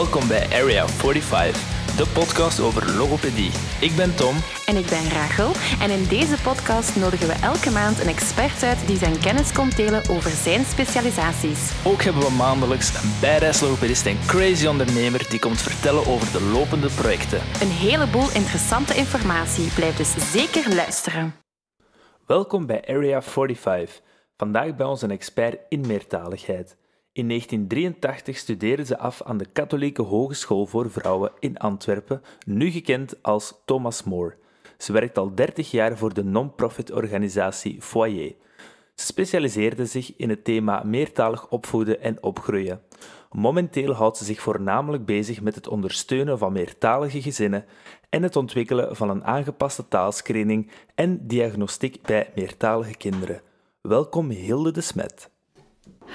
Welkom bij Area 45, de podcast over logopedie. Ik ben Tom. En ik ben Rachel. En in deze podcast nodigen we elke maand een expert uit die zijn kennis komt delen over zijn specialisaties. Ook hebben we maandelijks een badass logopedist en crazy ondernemer die komt vertellen over de lopende projecten. Een heleboel interessante informatie. Blijf dus zeker luisteren. Welkom bij Area 45. Vandaag bij ons een expert in meertaligheid. In 1983 studeerde ze af aan de Katholieke Hogeschool voor Vrouwen in Antwerpen, nu gekend als Thomas More. Ze werkt al 30 jaar voor de non-profit organisatie Foyer. Ze specialiseerde zich in het thema meertalig opvoeden en opgroeien. Momenteel houdt ze zich voornamelijk bezig met het ondersteunen van meertalige gezinnen en het ontwikkelen van een aangepaste taalscreening en diagnostiek bij meertalige kinderen. Welkom Hilde de Smet.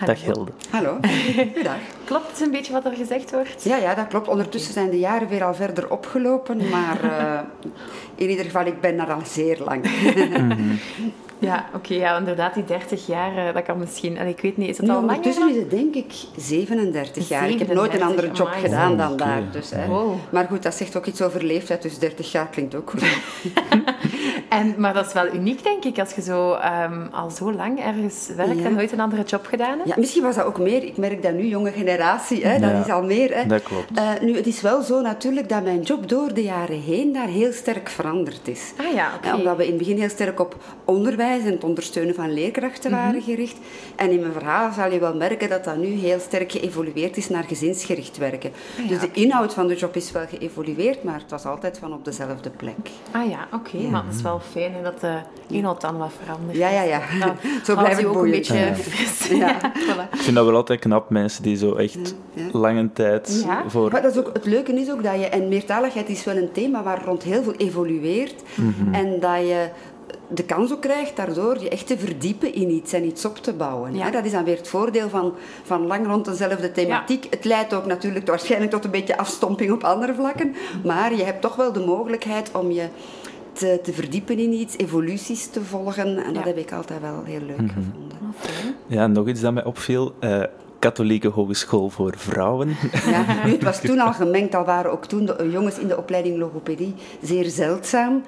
Dag Hilde. Hallo, dag. Klopt het een beetje wat er gezegd wordt? Ja, ja, dat klopt. Ondertussen zijn de jaren weer al verder opgelopen, maar uh, in ieder geval, ik ben er al zeer lang. Ja, oké, okay, ja, inderdaad, die 30 jaar, uh, dat kan misschien, en ik weet niet, is het nu, al langer? Ondertussen is het denk ik 37 jaar. ik heb nooit een andere job amai. gedaan dan daar. Dus, hè. Wow. Maar goed, dat zegt ook iets over leeftijd, dus 30 jaar klinkt ook goed. en, maar dat is wel uniek, denk ik, als je zo um, al zo lang ergens werkt ja. en nooit een andere job gedaan hebt. Ja, misschien was dat ook meer. Ik merk dat nu, jonge generatie, hè, dat ja, is al meer. Hè. Dat klopt. Uh, nu, het is wel zo natuurlijk dat mijn job door de jaren heen daar heel sterk veranderd is. Ah ja, oké. Okay. Omdat we in het begin heel sterk op onderwijs en het ondersteunen van leerkrachten mm -hmm. waren gericht. En in mijn verhaal zal je wel merken dat dat nu heel sterk geëvolueerd is naar gezinsgericht werken. Ah, ja, dus de inhoud van de job is wel geëvolueerd, maar het was altijd van op dezelfde plek. Ah ja, oké. Okay. Ja. Maar het is wel fijn hè, dat de inhoud dan wat verandert. Ja, ja, ja. Nou, zo blijft het ook een beetje ja. fris. Ja. voilà. Ik vind dat wel altijd knap, mensen die zo echt lange tijd voor... Maar dat is ook, het leuke is ook dat je... En meertaligheid is wel een thema waar rond heel veel evolueert. Mm -hmm. En dat je de kans ook krijgt daardoor je echt te verdiepen in iets en iets op te bouwen. Ja. Dat is dan weer het voordeel van, van lang rond dezelfde thematiek. Ja. Het leidt ook natuurlijk waarschijnlijk tot een beetje afstomping op andere vlakken, maar je hebt toch wel de mogelijkheid om je te, te verdiepen in iets, evoluties te volgen en dat heb ik altijd wel heel leuk mm -hmm. gevonden. Ja, nog iets dat mij opviel. Uh, katholieke hogeschool voor vrouwen. Ja, nu, het was toen al gemengd, al waren ook toen de jongens in de opleiding logopedie zeer zeldzaam.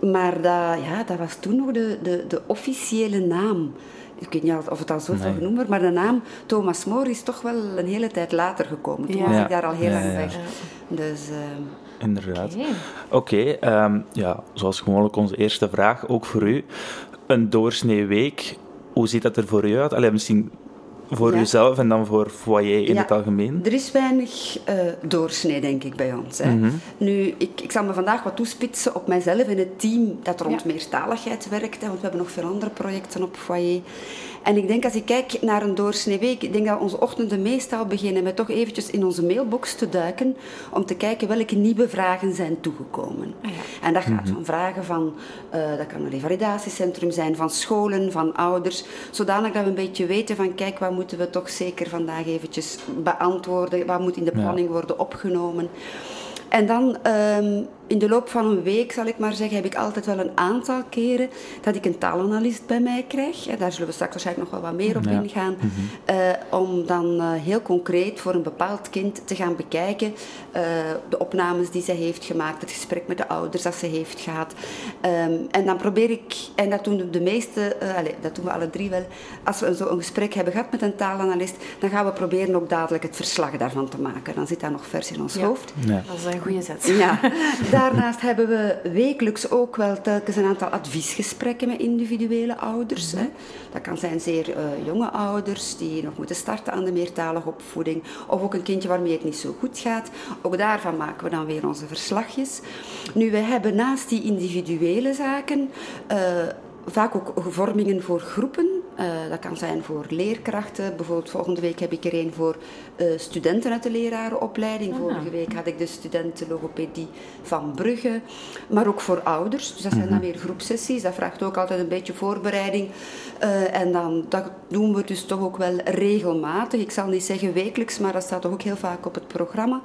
Maar dat, ja, dat was toen nog de, de, de officiële naam. Ik weet niet of het al zo nee. genoemd wordt, maar de naam Thomas More is toch wel een hele tijd later gekomen. Toen ja. was ik daar al heel ja, lang weg. Dus... Uh, Inderdaad. Oké, okay. okay, um, ja, zoals gewoonlijk onze eerste vraag, ook voor u. Een doorsnee week, hoe ziet dat er voor u uit? Allee, misschien voor uzelf en dan voor foyer in het algemeen? Er is weinig uh, doorsnee, denk ik, bij ons. Hè. Mm -hmm. Nu, ik, ik zal me vandaag wat toespitsen op mijzelf en het team dat rond meertaligheid werkt. Hè, want we hebben nog veel andere projecten op foyer. En ik denk, als ik kijk naar een doorsnee week, ik denk dat onze ochtenden meestal beginnen met toch eventjes in onze mailbox te duiken om te kijken welke nieuwe vragen zijn toegekomen. Ah, ja. En dat gaat mm -hmm. van vragen van, uh, dat kan een revalidatiecentrum zijn, van scholen, van ouders, zodanig dat we een beetje weten van, kijk, wat moeten we toch zeker vandaag eventjes beantwoorden, wat moet in de planning ja. worden opgenomen. En dan um, in de loop van een week, zal ik maar zeggen, heb ik altijd wel een aantal keren dat ik een taalanalist bij mij krijg. Daar zullen we straks waarschijnlijk nog wel wat meer op ja. ingaan. Mm -hmm. uh, om dan uh, heel concreet voor een bepaald kind te gaan bekijken uh, de opnames die ze heeft gemaakt, het gesprek met de ouders dat ze heeft gehad. Um, en dan probeer ik, en dat doen de meeste, allez, dat doen we alle drie wel, als we zo een gesprek hebben gehad met een taalanalist, dan gaan we proberen ook dadelijk het verslag daarvan te maken. Dan zit dat nog vers in ons ja. hoofd. Ja. Dat is een goede zet. Ja. Daarnaast hebben we wekelijks ook wel telkens een aantal adviesgesprekken met individuele ouders. Hè. Dat kan zijn zeer uh, jonge ouders die nog moeten starten aan de meertalige opvoeding. Of ook een kindje waarmee het niet zo goed gaat. Ook daarvan maken we dan weer onze verslagjes. Nu, we hebben naast die individuele zaken uh, vaak ook vormingen voor groepen. Uh, dat kan zijn voor leerkrachten. Bijvoorbeeld volgende week heb ik er een voor uh, studenten uit de lerarenopleiding. Ah. Vorige week had ik de studenten logopedie van Brugge. Maar ook voor ouders. Dus dat zijn dan weer groepsessies. Dat vraagt ook altijd een beetje voorbereiding. Uh, en dan, dat doen we dus toch ook wel regelmatig. Ik zal niet zeggen wekelijks, maar dat staat toch ook heel vaak op het programma.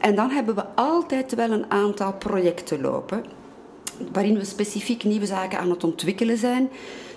En dan hebben we altijd wel een aantal projecten lopen waarin we specifiek nieuwe zaken aan het ontwikkelen zijn.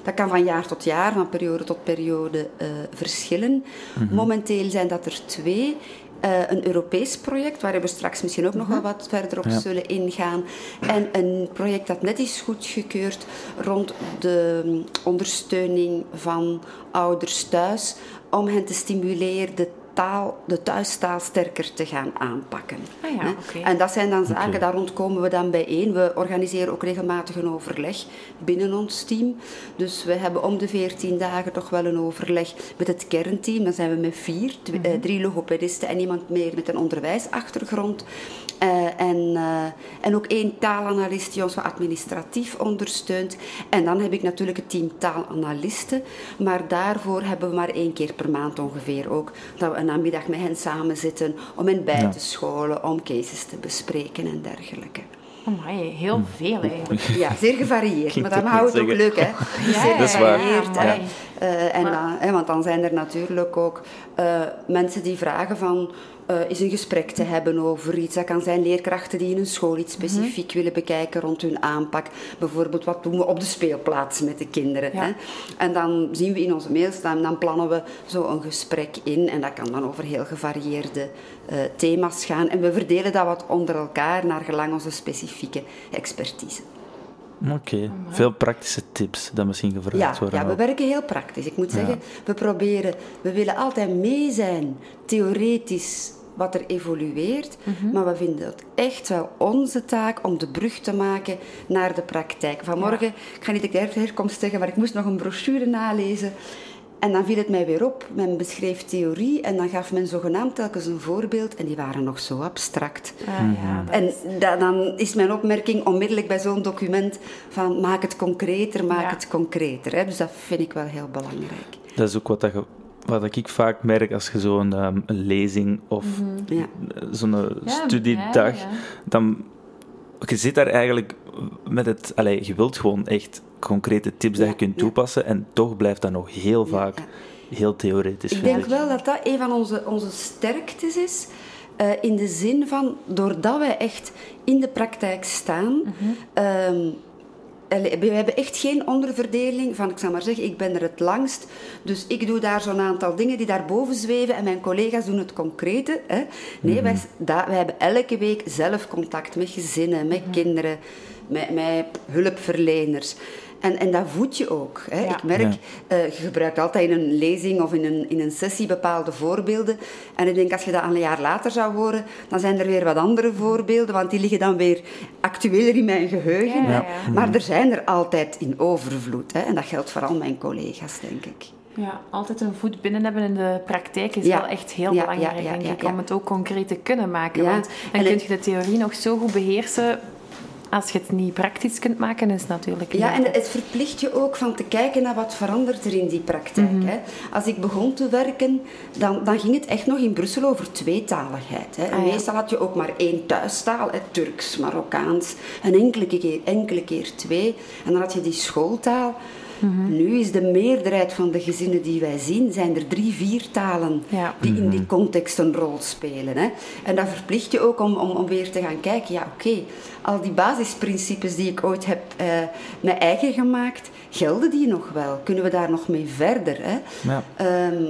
Dat kan van jaar tot jaar, van periode tot periode uh, verschillen. Mm -hmm. Momenteel zijn dat er twee. eh, een Europees project, waar we straks misschien ook nog wel wat verder op zullen ingaan. En een project dat net is goedgekeurd rond de mm, ondersteuning van ouders thuis, om hen te stimuleren de taal, de thuistaal sterker te gaan aanpakken. Ah ja, okay. En dat zijn dan zaken, daar rond komen we dan bijeen. We organiseren ook regelmatig een overleg binnen ons team. Dus we hebben om de 14 dagen toch wel een overleg met het kernteam. Dan zijn we met vier, mm drie logopedisten en iemand meer met een onderwijsachtergrond. Uh, en, uh, en ook één taalanalist die ons wat administratief ondersteunt. En dan heb ik natuurlijk het team taalanalisten. Maar daarvoor hebben we maar één keer per maand ongeveer ook. Dat we een namiddag met hen samen zitten om hen bij te scholen, om cases te bespreken en dergelijke. Heel hm. veel eigenlijk. Ja, zeer gevarieerd. maar dan houdt het ook leuk, hè? Ja, zeer gevarieerd. Ja, uh, en dan, hè, want dan zijn er natuurlijk ook uh, mensen die vragen van uh, is een gesprek te hebben over iets. Dat kan zijn leerkrachten die in een school iets mhm. specifiek willen bekijken rond hun aanpak. Bijvoorbeeld, wat doen we op de speelplaats met de kinderen? Hè? En dan zien we in onze mails, dan, dan plannen we zo een gesprek in. En dat kan dan over heel gevarieerde uh, thema's gaan. En we verdelen dat wat onder elkaar naar gelang onze specifieke expertise. Oké, okay. veel praktische tips dat misschien gevraagd worden. Ja, we werken heel praktisch. Ik moet zeggen, we proberen, we willen altijd mee zijn, theoretisch, wat er evolueert. Mhm. Maar we vinden het echt wel onze taak om de brug te maken naar de praktijk. Vanmorgen, ja. ik ga niet de herkomst zeggen, maar ik moest nog een brochure nalezen. En dan viel het mij weer op, men beschreef theorie en dan gaf men zogenaamd telkens een voorbeeld en die waren nog zo abstract. Ah, ja, En dan is mijn opmerking onmiddellijk bij zo'n document van maak het concreter, maak het concreter. Hè. Dus dat vind ik wel heel belangrijk. Dat is ook wat dat wat ik vaak merk als je zo'n um, een lezing of mm ja. zo'n studiedag, ja, dan je zit daar eigenlijk met het, allez, je wilt gewoon echt concrete tips dat je kunt toepassen en toch blijft dat nog heel vaak heel theoretisch. Ik denk wel dat dat een van onze, onze sterktes is. Uh, in de zin van, doordat wij echt in de praktijk staan, mm -hmm. um, we hebben echt geen onderverdeling van, ik zal maar zeggen, ik ben er het langst. Dus ik doe daar zo'n aantal dingen die daarboven zweven en mijn collega's doen het concrete. Hè. Nee, mm wij, wij, hebben elke week zelf contact met gezinnen, met mhm. kinderen, met, met hulpverleners. En, en dat voed je ook. Hè. Ik merk, uh, je gebruikt altijd in een lezing of in een, in een sessie bepaalde voorbeelden. En ik denk, als je dat een jaar later zou horen, dan zijn er weer wat andere voorbeelden, want die liggen dan weer actueler in mijn geheugen. Ja, maar er zijn er altijd in overvloed. Hè. En dat geldt vooral mijn collega's, denk ik. Ja, altijd een voet binnen hebben in de praktijk is wel echt heel belangrijk, denk ik, om het ook concreet te kunnen maken. Want dan kun je de theorie nog zo goed beheersen als je het niet praktisch kunt maken, is het natuurlijk Ja, en het verplicht je ook van te kijken naar wat verandert er in die praktijk. Mm hè. Als ik begon te werken, dan, dan ging het echt nog in Brussel over tweetaligheid. Hè. Ah, meestal had je ook maar één thuistaal, hè, Turks, Marokkaans, en enkele keer, enkele keer twee. En dan had je die schooltaal. Mhm. Nu is de meerderheid van de gezinnen die wij zien, zijn er drie, vier talen die in die mhm. context een rol spelen. Hè. En dat verplicht je ook om, om, om weer te gaan kijken, ja oké, al die basisprincipes die ik ooit heb uh, mijn eigen gemaakt, gelden die nog wel? Kunnen we daar nog mee verder? Hè? Ja. Ehm,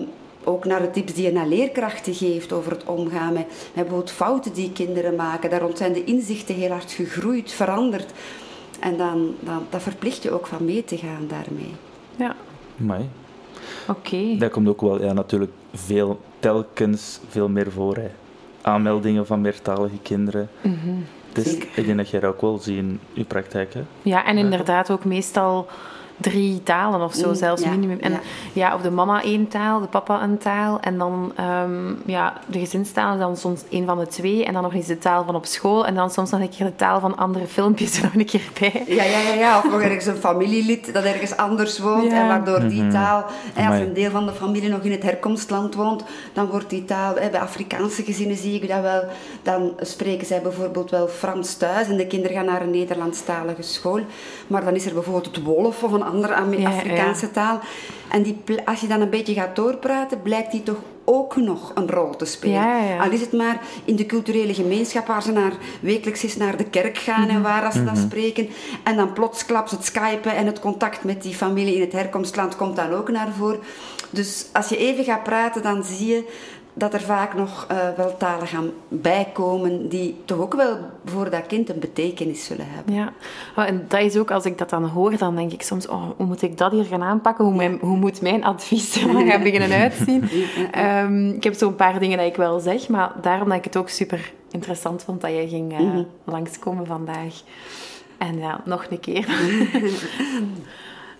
ook naar de tips die je naar leerkrachten geeft over het omgaan met, met bijvoorbeeld fouten die kinderen maken. Daar rond zijn de inzichten heel hard gegroeid, veranderd. En dan, dan dat verplicht je ook van mee te gaan daarmee. Ja. Mooi. Oké. Okay. Dat komt ook wel ja, natuurlijk veel, telkens veel meer voor. Hè. Aanmeldingen van meertalige kinderen. Mm Dus ik denk dat jij dat ook wel ziet in je praktijk. Hè? Ja, en inderdaad ook meestal drie talen of zo, mm, zelfs minimum. En ja. of de mama één taal, de papa een taal. En dan um, ja, de gezinstaal dan soms één van de twee. En dan nog eens de taal van op school. En dan soms nog een keer de taal van andere filmpjes er nog een keer bij. Ja, ja, ja, ja. of nog ergens een familielid dat ergens anders woont. En waardoor die mhm. taal, en als een deel van de familie nog in het herkomstland woont, dan wordt die taal, bij Afrikaanse gezinnen zie ik dat wel, dan spreken zij bijvoorbeeld wel Frans thuis en de kinderen gaan naar een Nederlandstalige school. Maar dan is er bijvoorbeeld het wolf of een andere Afrikaanse taal. En die, als je dan een beetje gaat doorpraten, blijkt die toch ook nog een rol te spelen. Al is het maar in de culturele gemeenschap waar ze naar, wekelijks eens naar de kerk gaan en mhm. waar ze dan mhm. spreken. En dan plotsklaps het skypen en het contact met die familie in het herkomstland komt dan ook naar voren. Dus als je even gaat praten, dan zie je dat er vaak nog uh, wel talen gaan bijkomen die toch ook wel voor dat kind een betekenis zullen hebben. Ja, oh, en dat is ook, als ik dat dan hoor, dan denk ik soms, oh, hoe moet ik dat hier gaan aanpakken? Hoe, mijn, hoe moet mijn advies er gaan beginnen uitzien? Um, ik heb zo'n paar dingen dat ik wel zeg, maar daarom dat ik het ook super interessant vond dat je ging uh, langskomen vandaag. En ja, nog een keer.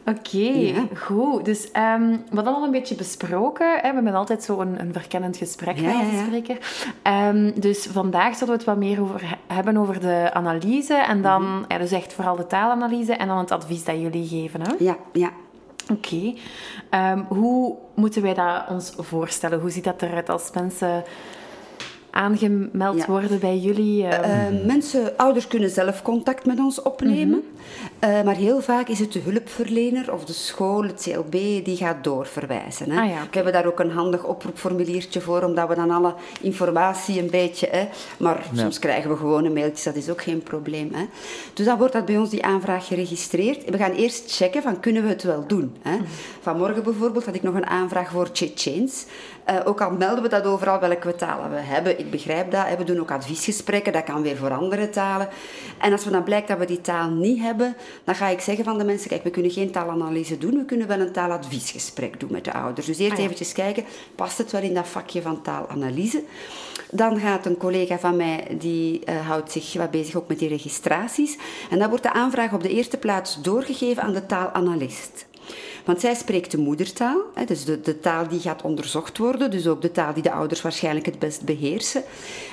Oké, goed. Dus um, we hadden al een beetje besproken. Hè? We hebben altijd zo een, een verkennend gesprek met onze spreker. Um, dus vandaag zullen we het wat meer over hebben over de analyse. En dan, mm ja, dus echt vooral de taalanalyse en dan het advies dat jullie geven. Hè? Ja, ja. Oké. Okay. Um, hoe moeten wij dat ons voorstellen? Hoe ziet dat eruit als mensen aangemeld worden bij jullie? Uh, mensen, ouders kunnen zelf contact met ons opnemen. Mhm. uh, maar heel vaak is het de hulpverlener of de school, het CLB, die gaat doorverwijzen. Hè. Ah, ja, We hebben daar ook een handig oproepformuliertje voor, omdat we dan alle informatie een beetje... Hè, maar soms krijgen we gewoon een mailtje, dat is ook geen probleem. Hè. Dus dan wordt dat bij ons, die aanvraag, geregistreerd. We gaan eerst checken van, kunnen we het wel doen? Hè. Mhm. Vanmorgen bijvoorbeeld had ik nog een aanvraag voor Checheens. Uh, ook al melden we dat overal welke talen we hebben ik begrijp dat. We doen ook adviesgesprekken, dat kan weer voor andere talen. En als we dan blijkt dat we die taal niet hebben, dan ga ik zeggen van de mensen, kijk, we kunnen geen taalanalyse doen, we kunnen wel een taaladviesgesprek doen met de ouders. Dus eerst ah, eventjes kijken, past het wel in dat vakje van taalanalyse? Dan gaat een collega van mij, die uh, houdt zich wat bezig ook met die registraties. En dan wordt de aanvraag op de eerste plaats doorgegeven aan de taalanalist. Want zij spreekt de moedertaal, hè, dus de, de taal die gaat onderzocht worden, dus ook de taal die de ouders waarschijnlijk het best beheersen.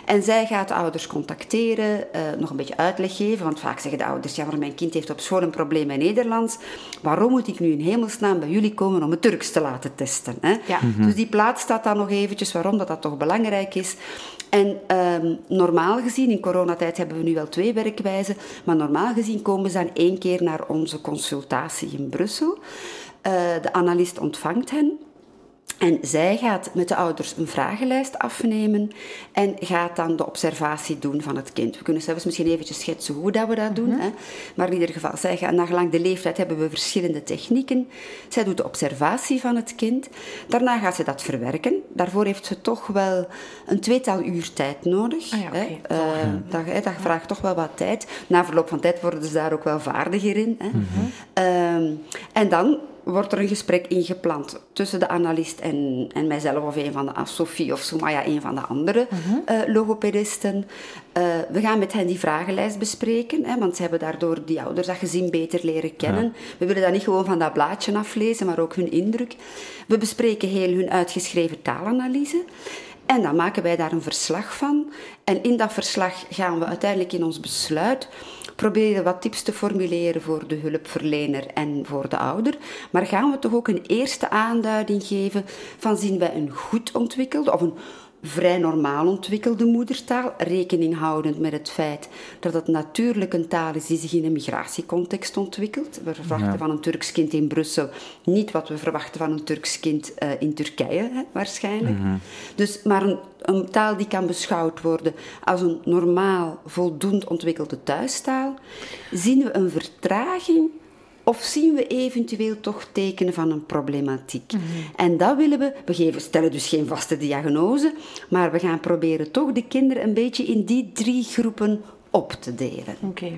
En zij gaat de ouders contacteren, uh, nog een beetje uitleg geven, want vaak zeggen de ouders, ja, maar mijn kind heeft op school een probleem met Nederlands, waarom moet ik nu in hemelsnaam bij jullie komen om het Turks te laten testen? Hè? Ja. Dus die plaats staat dan nog eventjes, waarom dat, dat toch belangrijk is. En um, normaal gezien, in coronatijd hebben we nu wel twee werkwijzen, maar normaal gezien komen ze dan één keer naar onze consultatie in Brussel. Uh, de analist ontvangt hen en zij gaat met de ouders een vragenlijst afnemen en gaat dan de observatie doen van het kind. We kunnen zelfs misschien eventjes schetsen hoe dat we dat doen. Mhm. hè. Maar in ieder geval, zij gaat, nagelang de leeftijd hebben we verschillende technieken. Zij doet de observatie van het kind. Daarna gaat ze dat verwerken. Daarvoor heeft ze toch wel een tweetal uur tijd nodig. Ah, ja, hè. Uh, dat, hè, dat, vraagt toch wel wat tijd. Na verloop van tijd worden ze daar ook wel vaardiger in. Hè. Mm uh, en dan wordt er een gesprek ingepland tussen de analist en, en mijzelf of een van de, Sophie of Sumaya, een van de andere uh logopedisten. Uh, we gaan met hen die vragenlijst bespreken, hè, want ze hebben daardoor die ouders dat gezin beter leren kennen. We willen dat niet gewoon van dat blaadje aflezen, maar ook hun indruk. We bespreken heel hun uitgeschreven taalanalyse. En dan maken wij daar een verslag van. En in dat verslag gaan we uiteindelijk in ons besluit proberen wat tips te formuleren voor de hulpverlener en voor de ouder. Maar gaan we toch ook een eerste aanduiding geven van zien wij een goed ontwikkelde of een vrij normaal ontwikkelde moedertaal, rekening houdend met het feit dat het natuurlijk een taal is die zich in een migratiecontext ontwikkelt. We verwachten van een Turks kind in Brussel niet wat we verwachten van een Turks kind uh, in Turkije, hè, waarschijnlijk. Mm -hmm. Dus, maar een, een, taal die kan beschouwd worden als een normaal, voldoend ontwikkelde thuistaal, zien we een vertraging of zien we eventueel toch tekenen van een problematiek? Mhm. En dat willen we. We geven, stellen dus geen vaste diagnose, maar we gaan proberen toch de kinderen een beetje in die drie groepen op te delen. Oké.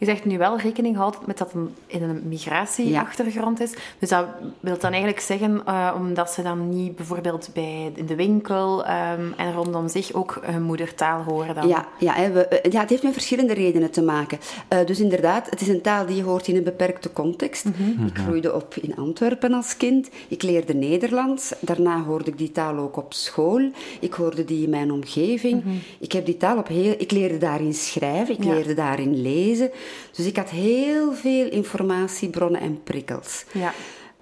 Je zegt nu wel rekening houdt met dat het in een migratieachtergrond is. Dus dat wil dan eigenlijk zeggen, uh, omdat ze dan niet bijvoorbeeld bij, in de winkel um, en rondom zich ook hun moedertaal horen dan? Ja, ja, hè, we, eh, ja het heeft met verschillende redenen te maken. Uh, dus inderdaad, het is een taal die je hoort in een beperkte context. Mm -hmm. Ik groeide op in Antwerpen als kind. Ik leerde Nederlands. Daarna hoorde ik die taal ook op school. Ik hoorde die in mijn omgeving. Mm -hmm. Ik heb die taal op heel... Ik leerde daarin schrijven. Ik ja. leerde daarin lezen. Dus ik had heel veel informatiebronnen en prikkels. Ja.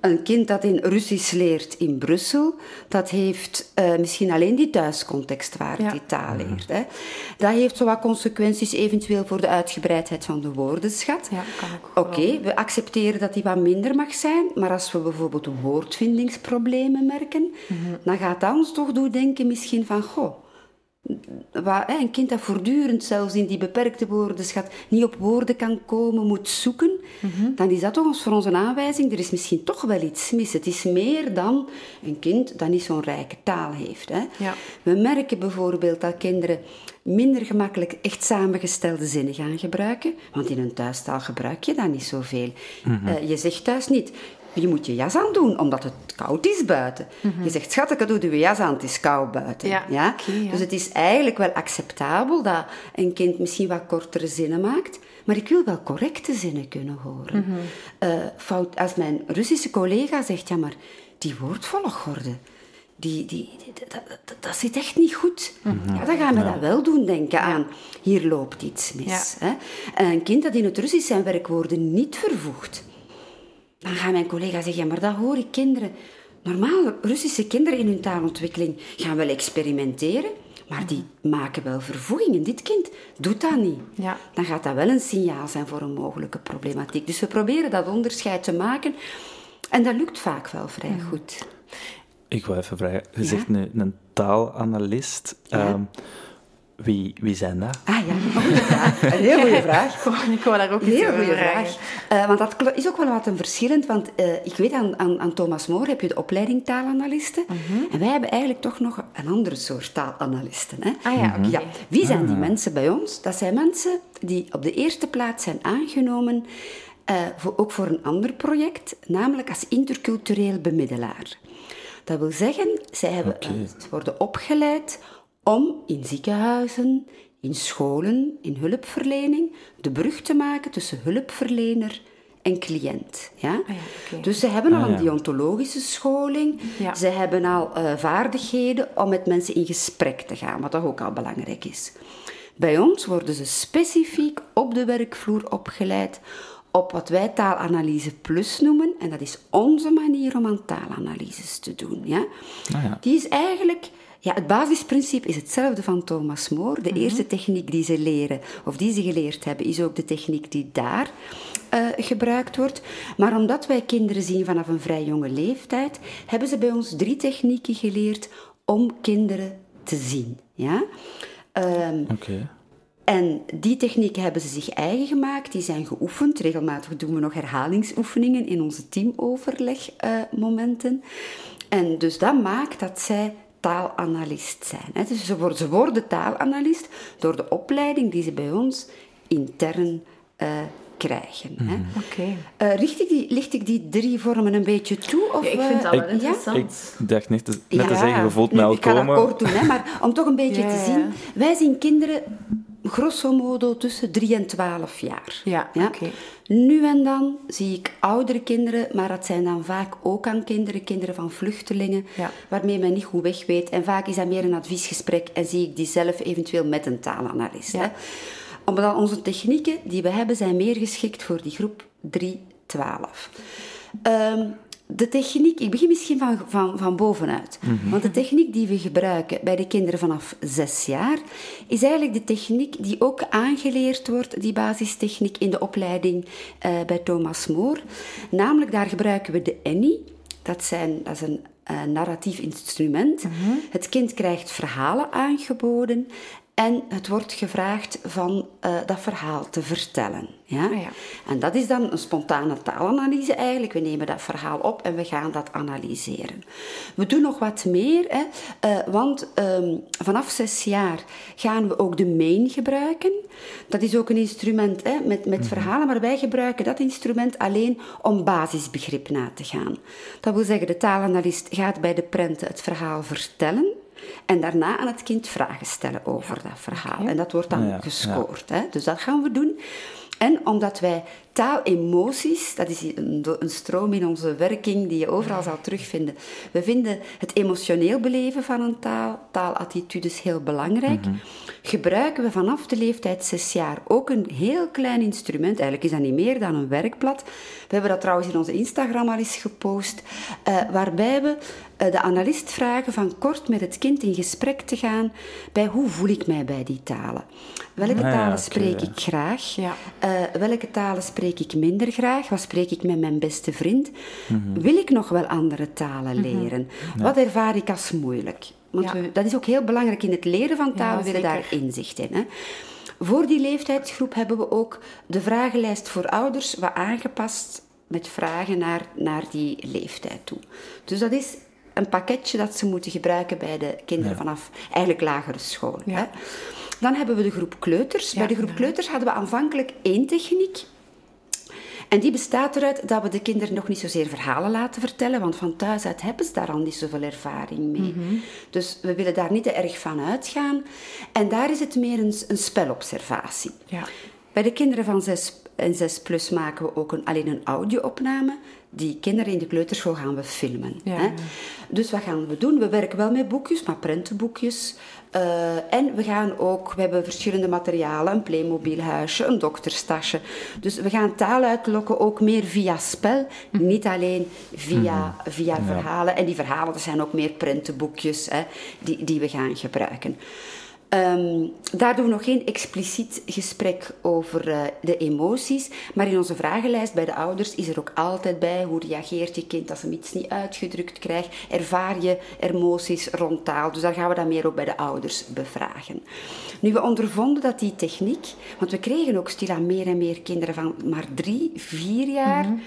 Een kind dat in Russisch leert in Brussel, dat heeft uh, misschien alleen die thuiscontext waar ja. die taal leert. Hè. Dat heeft zo wat consequenties eventueel voor de uitgebreidheid van de woordenschat. Ja, Oké, okay, we accepteren dat die wat minder mag zijn, maar als we bijvoorbeeld woordvindingsproblemen merken, mm -hmm. dan gaat dat ons toch doen denken misschien van, goh, waar, een kind dat voortdurend zelfs in die beperkte woordenschat niet op woorden kan komen, moet zoeken, mhm. dan is dat toch voor ons een aanwijzing, er is misschien toch wel iets mis. Het is meer dan een kind dat niet zo'n rijke taal heeft. Hè. Ja. We merken bijvoorbeeld dat kinderen minder gemakkelijk echt samengestelde zinnen gaan gebruiken, want in een thuistaal gebruik je dat niet zoveel. Mm je zegt thuis niet, je moet je jas aan doen, omdat het koud is buiten. Mhm. Je zegt, schat, doe je jas aan, het is koud buiten. Ja, Dus het is eigenlijk wel acceptabel dat een kind misschien wat kortere zinnen maakt, maar ik wil wel correcte zinnen kunnen horen. Mhm. Eh, fout, als mijn Russische collega zegt, ja, maar die woordvolgorde, die, die, dat, dat, zit echt niet goed. Mhm. Ja, dan gaan we dat wel doen denken aan, hier loopt iets mis. Hè? Een kind dat in het Russisch zijn werkwoorden niet vervoegt, dan gaan mijn collega's zeggen, ja, maar dat hoor ik kinderen. Normaal, Russische kinderen in hun taalontwikkeling gaan wel experimenteren, maar die maken wel vervoegingen. Dit kind doet dat niet. Ja. Dan gaat dat wel een signaal zijn voor een mogelijke problematiek. Dus we proberen dat onderscheid te maken en dat lukt vaak wel vrij goed. Ik wil even vragen, je zegt nu een taalanalist. Ehm, wie, wie zijn dat? Ah ja, een goede vraag. Een heel goede vraag. Ik wou daar ook een heel goede vraag. Uh, want dat is ook wel wat een verschillend, want uh, ik weet aan, aan, aan, Thomas Moor heb je de opleiding taalanalisten. Mhm. En wij hebben eigenlijk toch nog een andere soort taalanalisten. Hè? Ah ja, oké. Ja. Wie zijn die ah. mensen bij ons? Dat zijn mensen die op de eerste plaats zijn aangenomen, uh, voor, ook voor een ander project, namelijk als intercultureel bemiddelaar. Dat wil zeggen, zij hebben, okay. worden opgeleid om in ziekenhuizen, in scholen, in hulpverlening de brug te maken tussen hulpverlener en cliënt. Ja? Ah dus ze hebben al ah, een deontologische scholing, ze hebben al uh, vaardigheden om met mensen in gesprek te gaan, wat toch ook al belangrijk is. Bij ons worden ze specifiek op de werkvloer opgeleid op wat wij taalanalyse plus noemen, en dat is onze manier om aan taalanalyses te doen. Ja? Ah, ja. Die is eigenlijk ja, het basisprincipe is hetzelfde van Thomas More. De mhm. eerste techniek die ze leren, of die ze geleerd hebben, is ook de techniek die daar uh, gebruikt wordt. Maar omdat wij kinderen zien vanaf een vrij jonge leeftijd, hebben ze bij ons drie technieken geleerd om kinderen te zien. Ja? Um, En die technieken hebben ze zich eigen gemaakt, die zijn geoefend. Regelmatig doen we nog herhalingsoefeningen in onze teamoverlegmomenten. Uh, en dus dat maakt dat zij taalanalist zijn. Dus ze worden, ze worden taalanalist door de opleiding die ze bij ons intern uh, krijgen. Mm. Oké. Okay. Uh, ik die, licht ik die drie vormen een beetje toe? Of, ja, ik vind het wel interessant. Ik dacht net, net ja, te zeggen, je voelt mij al komen. Ik ga dat kort doen, hè, maar om toch een beetje te zien. Wij zien kinderen grosso modo tussen 3 en 12 jaar. Ja, oké. Nu en dan zie ik oudere kinderen, maar dat zijn dan vaak ook aan kinderen, kinderen van vluchtelingen, waarmee men niet goed weg weet. En vaak is dat meer een adviesgesprek en zie ik die zelf eventueel met een taalanalist. Ja. Omdat onze technieken die we hebben zijn meer geschikt voor die groep 3-12. Um, de techniek, ik begin misschien van, van, van bovenuit. Mhm. Want de techniek die we gebruiken bij de kinderen vanaf zes jaar, is eigenlijk de techniek die ook aangeleerd wordt, die basistechniek in de opleiding uh, bij Thomas Moore. Namelijk, daar gebruiken we de ENI. Dat, zijn, dat is een uh, narratief instrument. Mhm. Het kind krijgt verhalen aangeboden en het wordt gevraagd van uh, dat verhaal te vertellen. Ja? Ah, ja? En dat is dan een spontane taalanalyse eigenlijk. We nemen dat verhaal op en we gaan dat analyseren. We doen nog wat meer, hè, uh, want um, vanaf zes jaar gaan we ook de main gebruiken. Dat is ook een instrument hè, met, met mhm. verhalen, maar wij gebruiken dat instrument alleen om basisbegrip na te gaan. Dat wil zeggen, de taalanalist gaat bij de prenten het verhaal vertellen. En daarna aan het kind vragen stellen over dat verhaal. En dat wordt dan gescoord. Hè? Dus dat gaan we doen. En omdat wij taalemoties, dat is een, een, stroom in onze werking die je overal zal terugvinden. We vinden het emotioneel beleven van een taal, taalattitudes heel belangrijk. Mhm. Gebruiken we vanaf de leeftijd zes jaar ook een heel klein instrument, eigenlijk is dat niet meer dan een werkblad. We hebben dat trouwens in onze Instagram al eens gepost, uh, waarbij we de analist vragen van kort met het kind in gesprek te gaan bij hoe voel ik mij bij die talen. Welke ah talen spreek ik graag? Ja. Uh, welke talen spreek ik minder graag? Wat spreek ik met mijn beste vriend? Mhm. Wil ik nog wel andere talen mhm. leren? Wat ervaar ik als moeilijk? Want dat is ook heel belangrijk in het leren van taal. we willen daar inzicht in. Hè. Voor die leeftijdsgroep hebben we ook de vragenlijst voor ouders wat aangepast met vragen naar, naar die leeftijd toe. Dus dat is een pakketje dat ze moeten gebruiken bij de kinderen vanaf eigenlijk lagere school. Hè. Dan hebben we de groep kleuters. bij de groep kleuters hadden we aanvankelijk één techniek. En die bestaat eruit dat we de kinderen nog niet zozeer verhalen laten vertellen, want van thuis uit hebben ze daar al niet zoveel ervaring mee. Mhm. Dus we willen daar niet te erg van uitgaan. En daar is het meer een, een spelobservatie. Ja. Bij de kinderen van 6 en 6 plus maken we ook een, alleen een audio-opname. Die kinderen in de kleuterschool gaan we filmen. hè? Dus wat gaan we doen? We werken wel met boekjes, maar prentenboekjes. Uh, en we gaan ook, we hebben verschillende materialen, een Playmobilhuisje, een dokterstasje. Dus we gaan taal uitlokken ook meer via spel, mhm. niet alleen via, mhm. via verhalen. En die verhalen, dat zijn ook meer prentenboekjes hè, die, die we gaan gebruiken. Um, daar doen we nog geen expliciet gesprek over uh, de emoties, maar in onze vragenlijst bij de ouders is er ook altijd bij hoe reageert je kind als hem iets niet uitgedrukt krijgt, ervaar je emoties rond taal. Dus daar gaan we dan meer ook bij de ouders bevragen. Nu, we ondervonden dat die techniek, want we kregen ook stilaan meer en meer kinderen van maar drie, vier jaar. Mhm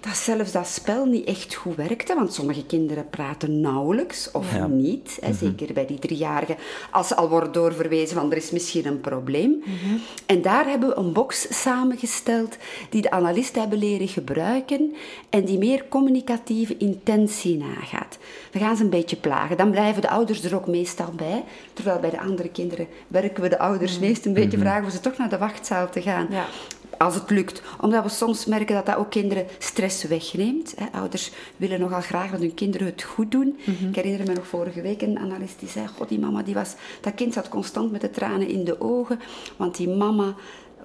dat zelfs dat spel niet echt goed werkte, want sommige kinderen praten nauwelijks of niet. Hè, mhm. Zeker bij die driejarigen, als ze al worden doorverwezen van er is misschien een probleem. Mhm. En daar hebben we een box samengesteld die de analisten hebben leren gebruiken en die meer communicatieve intentie nagaat. We gaan ze een beetje plagen. Dan blijven de ouders er ook meestal bij. Terwijl bij de andere kinderen werken we de ouders mhm. meest een beetje vragen of ze toch naar de wachtzaal te gaan. Ja als het lukt. Omdat we soms merken dat dat ook kinderen stress wegneemt. Hè. Ouders willen nogal graag dat hun kinderen het goed doen. Mhm. Ik herinner me nog vorige week een analist die zei... God, die mama, die was, dat kind zat constant met de tranen in de ogen. Want die mama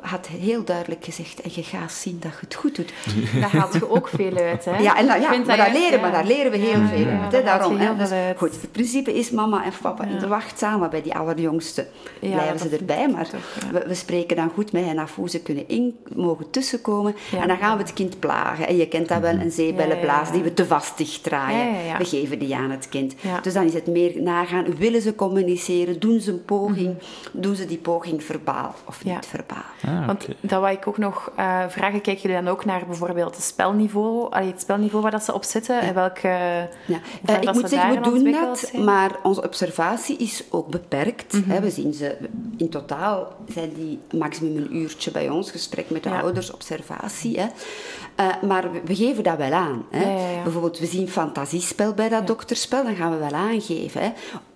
had heel duidelijk gezegd, en je gaat zien dat je het goed doet. Daar haalt je ook veel uit, hè? Ja, en ja, maar, daar leren, maar daar leren we heel veel uit. Hè? Daarom, hè? Dus, goed, het principe is mama en papa in de wacht samen bij die allerjongste. Blijven ze erbij, maar we, we, spreken dan goed met hen af hoe ze kunnen in, mogen tussenkomen. En dan gaan we het kind plagen. En je kent dat wel, een zeebellenblaas die we te vast dicht draaien. We geven die aan het kind. Dus dan is het meer nagaan, willen ze communiceren? Doen ze een poging? Mhm. Doen ze die poging verbaal of niet verbaal? Ah, Want dat wat ik ook nog uh, vragen, kijken jullie dan ook naar bijvoorbeeld het spelniveau, allee, het spelniveau waar dat ze op zitten en welke... Ja. Uh, ik moet zeggen, we doen dat, maar onze observatie is ook beperkt. Mm We zien ze, in totaal zijn die maximum een uurtje bij ons, gesprek met de ouders, observatie. Hè. Uh, maar we, geven dat wel aan. Hè. Ja, Bijvoorbeeld, we zien fantasiespel bij dat dokterspel, dan gaan we wel aangeven. Hè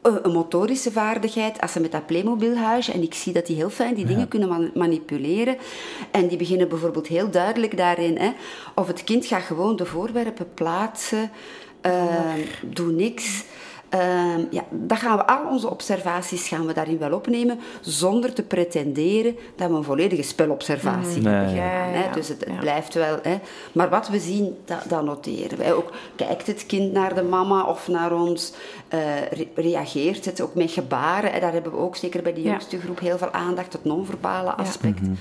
een motorische vaardigheid, als ze met dat Playmobilhuisje, en ik zie dat die heel fijn die dingen kunnen manipuleren, en die beginnen bijvoorbeeld heel duidelijk daarin, hè, of het kind gaat gewoon de voorwerpen plaatsen, uh, doe niks. Uh, ja, dat gaan we, al onze observaties gaan we daarin wel opnemen, zonder te pretenderen dat we een volledige spelobservatie mm. hebben gedaan. Dus het, blijft wel. Hè. Maar wat we zien, dat, dat, noteren wij. Ook kijkt het kind naar de mama of naar ons, uh, reageert het ook met gebaren. En daar hebben we ook zeker bij de jongste groep heel veel aandacht, het non-verbale aspect. Mhm.